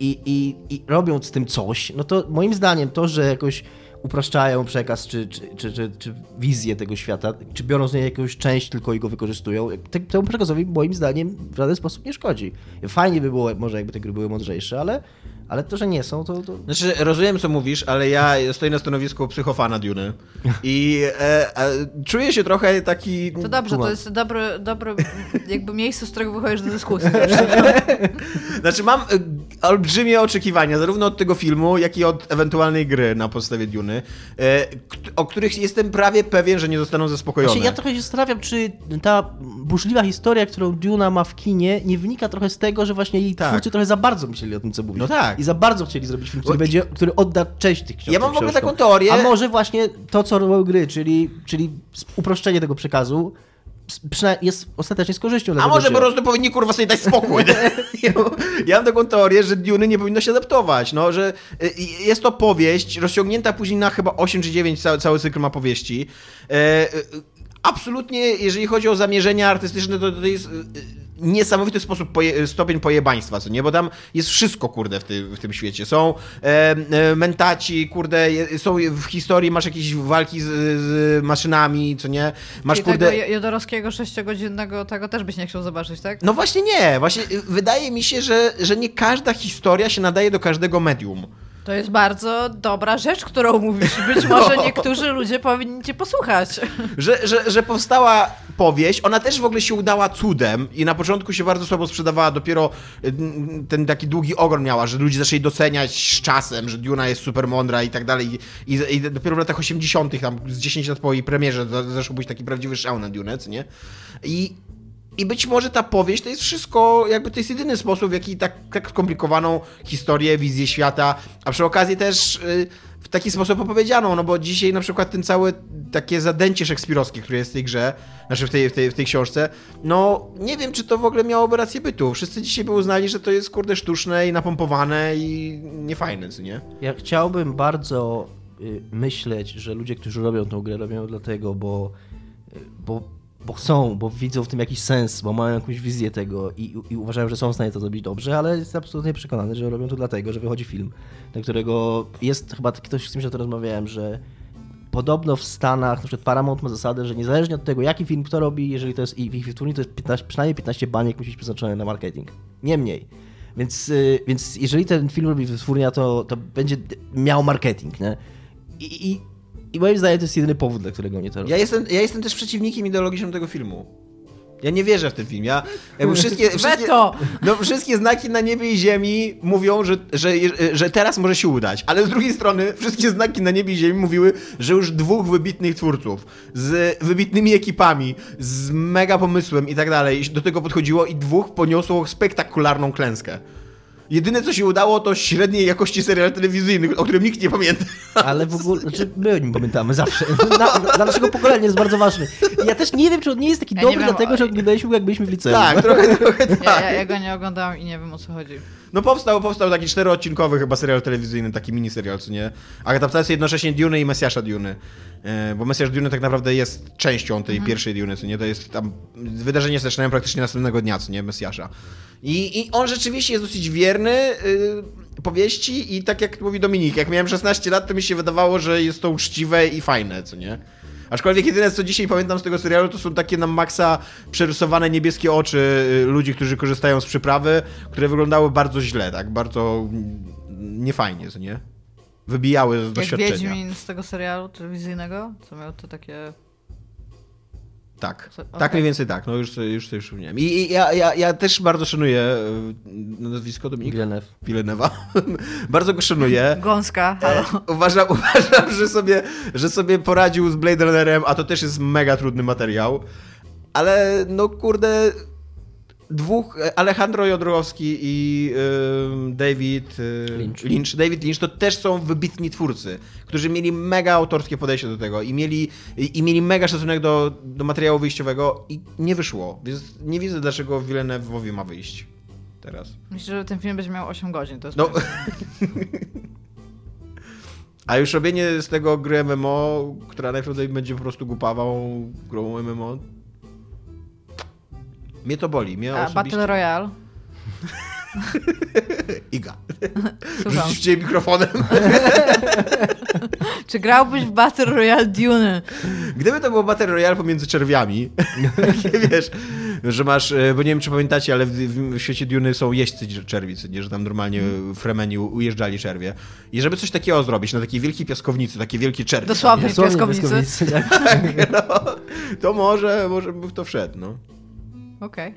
I, i, i robią z tym coś, no to moim zdaniem to, że jakoś upraszczają przekaz czy, czy, czy, czy, czy wizję tego świata, czy biorą z niej jakąś część tylko i go wykorzystują, te, temu przekazowi moim zdaniem w żaden sposób nie szkodzi. Fajnie by było, może jakby te gry były mądrzejsze, ale, ale to, że nie są, to... to... Znaczy, rozumiem, co mówisz, ale ja stoję na stanowisku psychofana Duny i e, e, czuję się trochę taki... To dobrze, Kumam. to jest dobre, dobre jakby miejsce, z którego wychodzisz do dyskusji. Znaczy, mam e, olbrzymie oczekiwania, zarówno od tego filmu, jak i od ewentualnej gry na podstawie Duny, e, o których jestem prawie pewien, że nie zostaną zaspokojone. Właśnie ja trochę się zastanawiam, czy ta burzliwa historia, którą Duna ma w kinie, nie wynika trochę z tego, że właśnie jej Tak. twórcy trochę za bardzo myśleli o tym, co mówić. No tak. I za bardzo chcieli zrobić film, który, będzie, który odda część tych książek. Ja mam w ogóle taką teorię- A może właśnie to, co robią gry, czyli, czyli uproszczenie tego przekazu, jest ostatecznie z korzyścią dla A może po prostu powinni kurwa sobie dać spokój. ja, ja mam taką teorię, że Duny nie powinno się adaptować, no, że y, jest to powieść rozciągnięta później na chyba 8 czy 9 cały, cały cykl ma powieści. E, y, absolutnie, jeżeli chodzi o zamierzenia artystyczne, to, to jest y, y, niesamowity sposób poje, stopień pojebaństwa, co nie? Bo tam jest wszystko, kurde, w, ty, w tym świecie. Są e, e, mentaci, kurde, są w historii, masz jakieś walki z, z maszynami, co nie? Masz, kurde... tego jodorowskiego sześciogodzinnego tego też byś nie chciał zobaczyć, tak? No właśnie nie, właśnie y, wydaje mi się, że, że nie każda historia się nadaje do każdego medium. To jest bardzo dobra rzecz, którą mówisz. Być może niektórzy ludzie powinni cię posłuchać. Że, że, że powstała powieść, ona też w ogóle się udała cudem i na początku się bardzo słabo sprzedawała, dopiero y, ten taki długi ogon miała, że ludzie zaczęli doceniać z czasem, że Duna jest super mądra i tak dalej. I, i dopiero w latach 80 tam z 10 lat po jej premierze za- zaczął być taki prawdziwy szał na Dune, nie? I I być może ta powieść to jest wszystko, jakby to jest jedyny sposób, w jaki tak, tak skomplikowaną historię, wizję świata, a przy okazji też y, w taki sposób opowiedzianą, no bo dzisiaj na przykład ten cały takie zadęcie szekspirowskie, które jest w tej grze, znaczy w tej, w tej, w tej książce, no nie wiem, czy to w ogóle miałoby rację bytu. Wszyscy dzisiaj by uznali, że to jest kurde sztuczne i napompowane i niefajne, co nie? Ja chciałbym bardzo y, myśleć, że ludzie, którzy robią tą grę, robią dlatego, bo, y, bo, bo chcą, bo widzą w tym jakiś sens, bo mają jakąś wizję tego i, i uważają, że są w stanie to zrobić dobrze, ale jestem absolutnie przekonany, że robią to dlatego, że wychodzi film, do którego jest chyba ktoś, z kimś o tym rozmawiałem, że podobno w Stanach, na przykład Paramount ma zasadę, że niezależnie od tego, jaki film kto robi, jeżeli to jest i ich wytwórni, to jest 15, przynajmniej 15 baniek musi być przeznaczone na marketing. Nie mniej. Więc, y, więc jeżeli ten film robi wytwórnia, to, to będzie miał marketing, nie? I, i, I moim zdaniem to jest jedyny powód, dla którego nie to robią. Ja jestem, ja jestem też przeciwnikiem ideologicznym tego filmu. Ja nie wierzę w ten film. Ja jakby wszystkie, wszystkie, no, wszystkie znaki na niebie i ziemi mówią, że, że, że teraz może się udać. Ale z drugiej strony wszystkie znaki na niebie i ziemi mówiły, że już dwóch wybitnych twórców z wybitnymi ekipami, z mega pomysłem i tak dalej do tego podchodziło i dwóch poniosło spektakularną klęskę. Jedyne, co się udało, to średniej jakości serial telewizyjny, o którym nikt nie pamięta. Ale w ogóle, znaczy my o nim pamiętamy zawsze. Na, dla naszego pokolenia jest bardzo ważny. Ja też nie wiem, czy on nie jest taki Ja dobry, wiem, dlatego o- że oglądaliśmy go jak byliśmy w liceum. Tak, trochę, trochę tak. Ja, ja, ja go nie oglądałam i nie wiem o co chodzi. No powstał, powstał taki czteroodcinkowy chyba serial telewizyjny, taki miniserial, co nie? Adaptacja jednocześnie Duny i Mesjasza Duny. E, bo Mesjasz Duny tak naprawdę jest częścią tej pierwszej Duny, co nie? To jest tam... Wydarzenia się zaczynają praktycznie następnego dnia, co nie? Mesjasza. I, I on rzeczywiście jest dosyć wierny y, powieści i tak jak mówi Dominik, jak miałem 16 lat, to mi się wydawało, że jest to uczciwe i fajne, co nie? Aczkolwiek jedyne, co dzisiaj pamiętam z tego serialu, to są takie na maksa przerysowane niebieskie oczy y, ludzi, którzy korzystają z przyprawy, które wyglądały bardzo źle, tak? Bardzo mm, niefajnie, co nie? Wybijały z Jak doświadczenia. Wiedźmin z tego serialu telewizyjnego, co miał to takie... Tak, Co- tak mniej więcej tak, no już, już sobie przypomniałem. I, i ja, ja, ja też bardzo szanuję y, nazwisko Dominik Villeneuve. Villeneuve'a. bardzo go szanuję. Gąska, halo. Uważam, uważam że, sobie, że sobie poradził z Blade Runnerem, a to też jest mega trudny materiał. Ale no kurde, dwóch, e, Alejandro Jodorowski i David y, Lynch. Lynch. David Lynch to też są wybitni twórcy, którzy mieli mega autorskie podejście do tego i mieli, i, i mieli mega szacunek do, do materiału wyjściowego i nie wyszło. Więc nie widzę, dlaczego Villeneuve'owi ma wyjść teraz. Myślę, że ten film będzie miał 8 godzin, to jest No. A już robienie z tego gry MMO, która najprawdopodobniej będzie po prostu głupawą grą MMO. Mnie to boli. Mnie A osobiście... Battle Royale? Iga. W ciebie mikrofonem. Czy grałbyś w Battle Royale Dune? Gdyby to było Battle Royale pomiędzy czerwiami, wiesz, że masz, e, bo nie wiem czy pamiętacie, ale w, w świecie Duny są jeźdźcy czerwi, co nie, że tam normalnie Fremeni u- ujeżdżali czerwie. I żeby coś takiego zrobić na takiej wielkiej piaskownicy, takie wielkie czerwie. Dosłownie piaskownicy. piaskownicy, tak. No, to może, może by w to wszedł, no. Okej.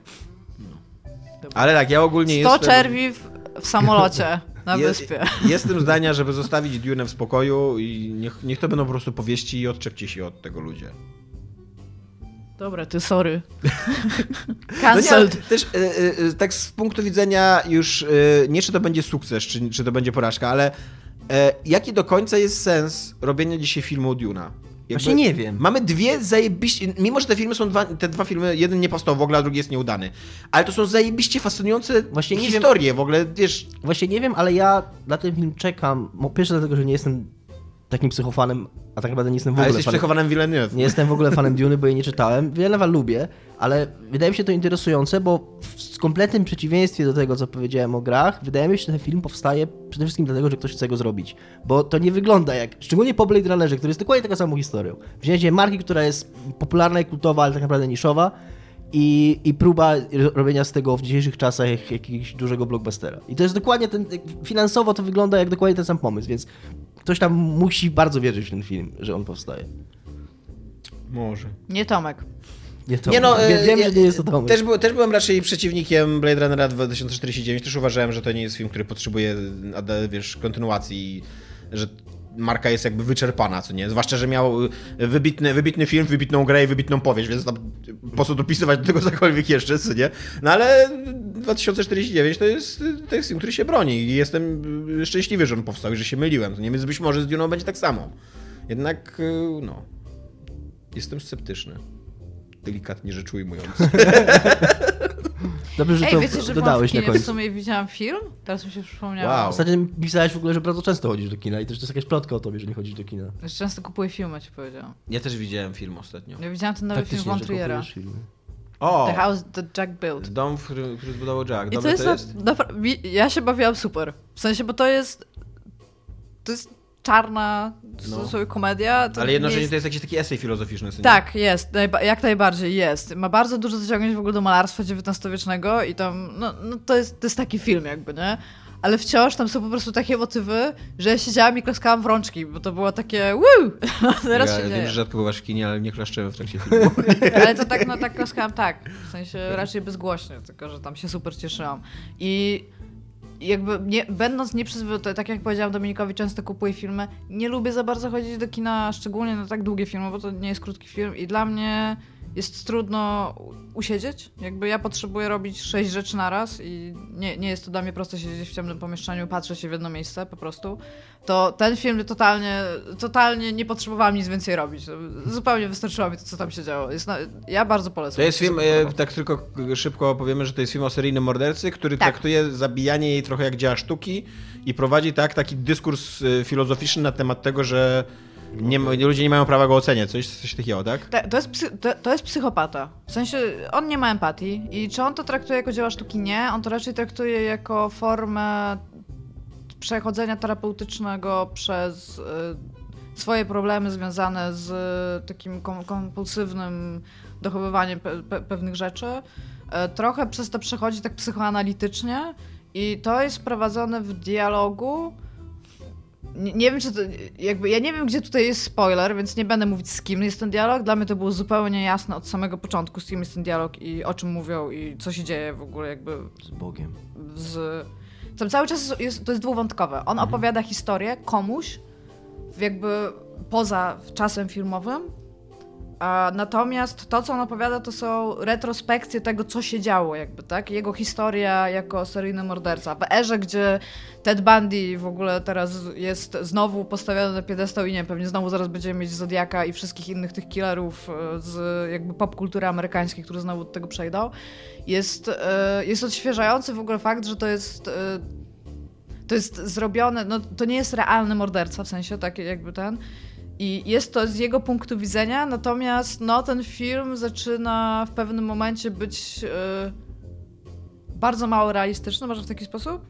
Ale tak, ja ogólnie 100 jestem... czerwi w, w samolocie na Je- wyspie. Jestem zdania, żeby zostawić Dune w spokoju i niech, niech to będą po prostu powieści i odczepcie się od tego ludzie. Dobra, ty sorry. No nie, Cancelled. też e, e, tak z punktu widzenia już e, nie czy to będzie sukces, czy, czy to będzie porażka, ale e, jaki do końca jest sens robienia dzisiaj filmu o Duna? Właśnie nie wiem. Mamy dwie zajebiście, mimo że te filmy są dwa, te dwa filmy, jeden nie powstał w ogóle, a drugi jest nieudany, ale to są zajebiście fascynujące Właśnie nie wiem- historie w ogóle, wiesz, Właśnie nie wiem, ale ja na ten film czekam. Po pierwsze dlatego, że nie jestem takim psychofanem, a tak naprawdę nie jestem w a ogóle jesteś fanem. przechowanym Villeneuve. Nie jestem w ogóle fanem Duny, bo jej nie czytałem. Wielewa lubię, ale wydaje mi się to interesujące, bo w kompletnym przeciwieństwie do tego, co powiedziałem o grach, wydaje mi się, że ten film powstaje przede wszystkim dlatego, że ktoś chce go zrobić. Bo to nie wygląda jak, szczególnie po Blade Runnerze, który jest dokładnie taką samą historią. Wzięcie marki, która jest popularna i kultowa, ale tak naprawdę niszowa i, i próba ro- robienia z tego w dzisiejszych czasach jakiegoś dużego blockbustera. I to jest dokładnie ten, finansowo to wygląda jak dokładnie ten sam pomysł, więc ktoś tam musi bardzo wierzyć w ten film, że on powstaje. Może. Nie Tomek. Nie, to, Nie no, wiem, e, ja- że nie jest to Tomek. Też, też byłem raczej przeciwnikiem Blade Runnera 2049. Też uważałem, że to nie jest film, który potrzebuje ade- wiesz, kontynuacji, że marka jest jakby wyczerpana, co nie? Zwłaszcza, że miał wybitny, wybitny film, wybitną grę i wybitną powieść, więc tam po co dopisywać do tego cokolwiek jeszcze, co nie? No ale 2049 to jest, film, który się broni i jestem szczęśliwy, że on powstał i że się myliłem, co nie? Więc być może z Duną będzie tak samo. Jednak, no, jestem sceptyczny. Delikatnie rzecz ujmując. Dobrze, że Ej, to wiecie, że dodałeś na kinie w końcu. sumie widziałam film? Teraz mi się przypomniało. Wow. Ostatnio pisałeś w ogóle, że bardzo często chodzisz do kina i też to jest jakaś plotka o tobie, że nie chodzisz do kina. Że często kupuję filmy, ci powiedziałam. Ja też widziałem film ostatnio. Ja widziałam ten nowy film Faktycznie, Von że Triera. kupujesz filmy. O! The House That Jack Built. Dom, w którym, który zbudował Jack. I Dobry to jest, na- mi- ja się bawiłam super. W sensie, bo to jest to jest czarna No. sobie komedia. To Ale jednocześnie nie to jest jakiś taki esej filozoficzny. co? Tak, jest. Jak najbardziej jest. Ma bardzo dużo zaciągnięć w ogóle do malarstwa XIX-wiecznego i tam, no, no to, jest, to jest taki film jakby, nie? ale wciąż tam są po prostu takie motywy, że ja siedziałam i klaskałam w rączki, bo to było takie woo! Teraz ja się wiem, dzieje. że rzadko bywasz w kinie, ale nie klaszczemy w trakcie filmu. Ale to tak, no tak klaskałam tak, w sensie raczej bezgłośnie, tylko że tam się super cieszyłam. I jakby nie, będąc nieprzyzwoity, tak jak powiedziałam Dominikowi, często kupuję filmy, nie lubię za bardzo chodzić do kina, szczególnie na tak długie filmy, bo to nie jest krótki film i dla mnie jest trudno usiedzieć. Jakby ja potrzebuję robić sześć rzeczy na raz i nie, nie jest to dla mnie proste siedzieć w ciemnym pomieszczeniu, patrzeć się w jedno miejsce po prostu. To ten film totalnie, totalnie nie potrzebowałam nic więcej robić. Zupełnie wystarczyło mi to, co tam się działo. Jest na, ja bardzo polecam. To jest film, e, tak tylko szybko powiemy, że to jest film o seryjnym mordercy, który Tak. traktuje zabijanie jej trochę jak dzieła sztuki i prowadzi tak taki dyskurs e, filozoficzny na temat tego, że nie, ludzie nie mają prawa go oceniać. Coś, coś takiego, tak? To, to, jest psy, to, to jest psychopata. W sensie on nie ma empatii i czy on to traktuje jako dzieło sztuki? Nie. On to raczej traktuje jako formę przechodzenia terapeutycznego przez y, swoje problemy związane z y, takim kom, kompulsywnym dochowywaniem pe, pe, pewnych rzeczy. E, trochę przez to przechodzi tak psychoanalitycznie i to jest prowadzone w dialogu. Nie, nie wiem, czy to, jakby, ja nie wiem, gdzie tutaj jest spoiler, więc nie będę mówić z kim jest ten dialog. Dla mnie to było zupełnie jasne od samego początku, z kim jest ten dialog i o czym mówią i co się dzieje w ogóle jakby Z Bogiem. z... Tam cały czas jest- to jest dwuwątkowe. On opowiada historię komuś, jakby poza czasem filmowym, natomiast to, co on opowiada, to są retrospekcje tego, co się działo, jakby, tak? Jego historia jako seryjny morderca. W erze, gdzie Ted Bundy w ogóle teraz jest znowu postawiony na piedestał i nie pewnie znowu zaraz będziemy mieć Zodiaka i wszystkich innych tych killerów e, z jakby popkultury amerykańskiej, które znowu do tego przejdą. Jest, e, jest odświeżający w ogóle fakt, że to jest e, to jest zrobione, no to nie jest realny morderca, w sensie tak jakby ten. I jest to z jego punktu widzenia, natomiast no ten film zaczyna w pewnym momencie być e, bardzo mało realistyczny, może w taki sposób,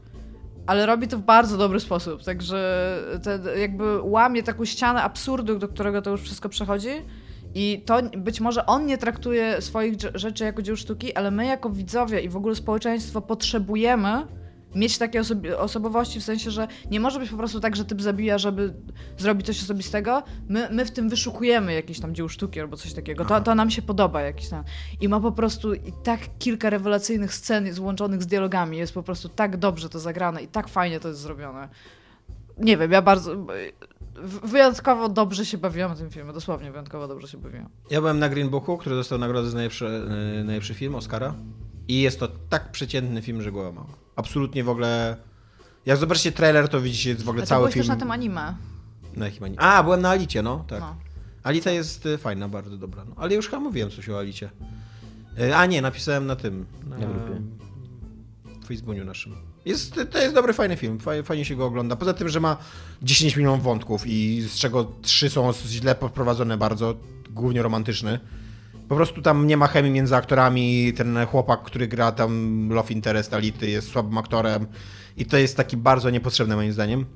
ale robi to w bardzo dobry sposób, także ten, jakby łamie taką ścianę absurdu, do którego to już wszystko przechodzi. I to być może on nie traktuje swoich rzeczy jako dzieł sztuki, ale my jako widzowie i w ogóle społeczeństwo potrzebujemy mieć takie osobi- osobowości, w sensie, że nie może być po prostu tak, że typ zabija, żeby zrobić coś osobistego. My, my w tym wyszukujemy jakiś tam dzieł sztuki albo coś takiego. To, to nam się podoba jakiś tam. I ma po prostu i tak kilka rewelacyjnych scen złączonych z dialogami. Jest po prostu tak dobrze to zagrane i tak fajnie to jest zrobione. Nie wiem, ja bardzo... Wyjątkowo dobrze się bawiłam w tym filmie, dosłownie wyjątkowo dobrze się bawiłam. Ja byłem na Green Booku, który dostał nagrodę za najlepszy, e, najlepszy film, Oscara. I jest to tak przeciętny film, że głowa mała. Absolutnie w ogóle... Jak zobaczycie trailer, to widzicie w ogóle A cały byłeś film. też na tym anime. Na jakim ani- A, byłem na Alicie, no, tak. No. Alita jest y, fajna, bardzo dobra. No. Ale już chyba mówiłem coś o Alicie. Y, A nie, napisałem na tym. Na, Na grupie. w Facebooku naszym. Jest, to jest dobry, fajny film. Faj- Fajnie się go ogląda. Poza tym, że ma 10 milionów wątków i z czego 3 są źle poprowadzone bardzo, głównie romantyczny. Po prostu tam nie ma chemii między aktorami. Ten chłopak, który gra tam Love Interest Ality jest słabym aktorem. I to jest taki bardzo niepotrzebny moim zdaniem.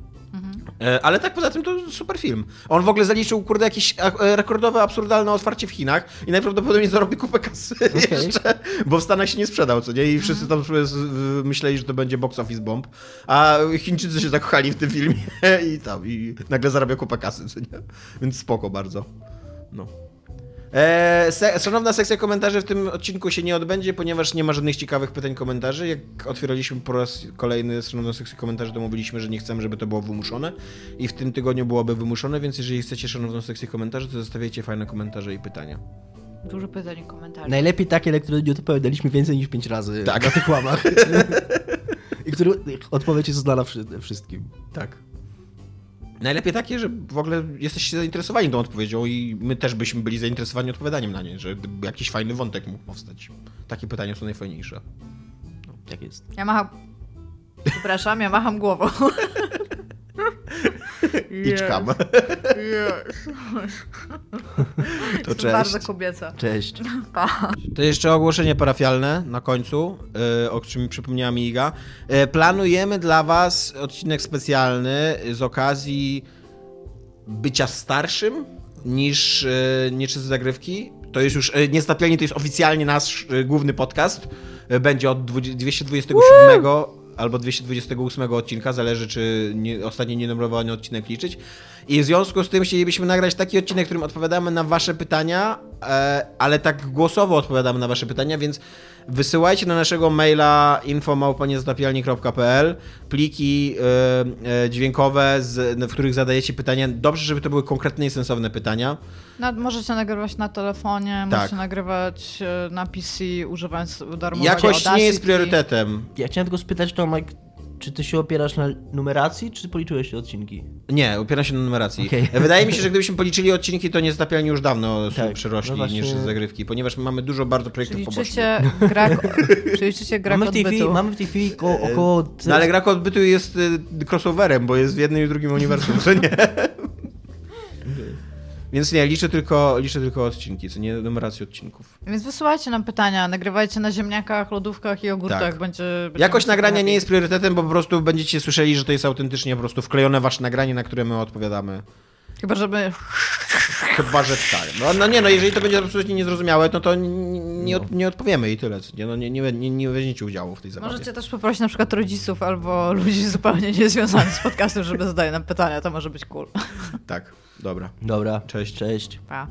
E, Ale tak poza tym to super film. On w ogóle zaliczył, kurde, jakieś e, rekordowe, absurdalne otwarcie w Chinach i najprawdopodobniej zarobi kupę kasy jeszcze, bo w Stanach się nie sprzedał, co nie? I wszyscy tam myśleli, że to będzie box office bomb, a Chińczycy się zakochali w tym filmie i tam, i nagle zarabia kupę kasy, co nie? Więc spoko bardzo. No. E, se, szanowna sekcja komentarzy w tym odcinku się nie odbędzie, ponieważ nie ma żadnych ciekawych pytań komentarzy. Jak otwieraliśmy po raz kolejny szanowną sekcję komentarzy, to mówiliśmy, że nie chcemy, żeby to było wymuszone i w tym tygodniu byłoby wymuszone, więc jeżeli chcecie szanowną sekcję komentarzy, to zostawiajcie fajne komentarze i pytania. Dużo pytań i komentarzy. Najlepiej takie, na które nie odpowiadaliśmy więcej niż pięć razy Tak. na tych łamach. I które odpowiedź jest znana wszy- wszystkim. Tak. Najlepiej takie, że w ogóle jesteście zainteresowani tą odpowiedzią i my też byśmy byli zainteresowani odpowiadaniem na nie, że jakiś fajny wątek mógł powstać. Takie pytania są najfajniejsze. Tak jest. Ja macham... Przepraszam, ja macham głową. Idź kam. To Jest cześć. bardzo kobieca. Cześć. Pa. To jeszcze ogłoszenie parafialne na końcu, e, o czym przypomniała mi Iga. E, Planujemy dla Was odcinek specjalny z okazji bycia starszym niż e, Nieczyste Zagrywki. To jest już, e, Niestapialni to jest oficjalnie nasz główny podcast. Będzie od 20 227 albo 228 odcinka, zależy czy nie, ostatni nienumerowany odcinek liczyć. I w związku z tym chcielibyśmy nagrać taki odcinek, w którym odpowiadamy na wasze pytania, e, ale tak głosowo odpowiadamy na wasze pytania, więc wysyłajcie na naszego maila info.małpaniezatapialni.pl pliki e, e, dźwiękowe, w których zadajecie pytania. Dobrze, żeby to były konkretne i sensowne pytania. Na, możecie nagrywać na telefonie, Tak. możecie nagrywać na PC używając darmowego Jakość nie jest priorytetem. Ja chciałem tylko spytać, Tomek, czy ty się opierasz na numeracji, czy policzyłeś te odcinki? Nie, opieram się na numeracji. Okej. Wydaje mi się, że gdybyśmy policzyli odcinki, to nie zatapialni już dawno Tak, przerośli no właśnie- niż zagrywki, ponieważ mamy dużo bardzo projektów Czyli pobocznych. liczycie gra, czy liczycie gra Mamy w, tej chwili, odbytu? mamy w tej chwili około... około No ale gra odbytu jest y, crossoverem, bo jest w jednym i drugim uniwersum, co nie? Więc nie, liczę tylko, liczę tylko odcinki, co nie numerację odcinków. Więc wysyłajcie nam pytania, nagrywajcie na ziemniakach, lodówkach i ogórkach. Tak. Będzie, będzie Jakość nagrania nie jest priorytetem, bo po prostu będziecie słyszeli, że to jest autentycznie po prostu wklejone wasze nagranie, na które my odpowiadamy. Chyba, żeby... Chyba, że tak. No, no nie, no jeżeli to będzie absolutnie niezrozumiałe, no to nie, od, nie odpowiemy i tyle. Nie, no, nie, nie, nie, nie weźmiecie udziału w tej zabawie. Możecie też poprosić na przykład rodziców albo ludzi zupełnie niezwiązanych z podcastem, żeby zadali nam pytania, to może być cool. Tak, dobra. Dobra, Cześć. Cześć. Pa.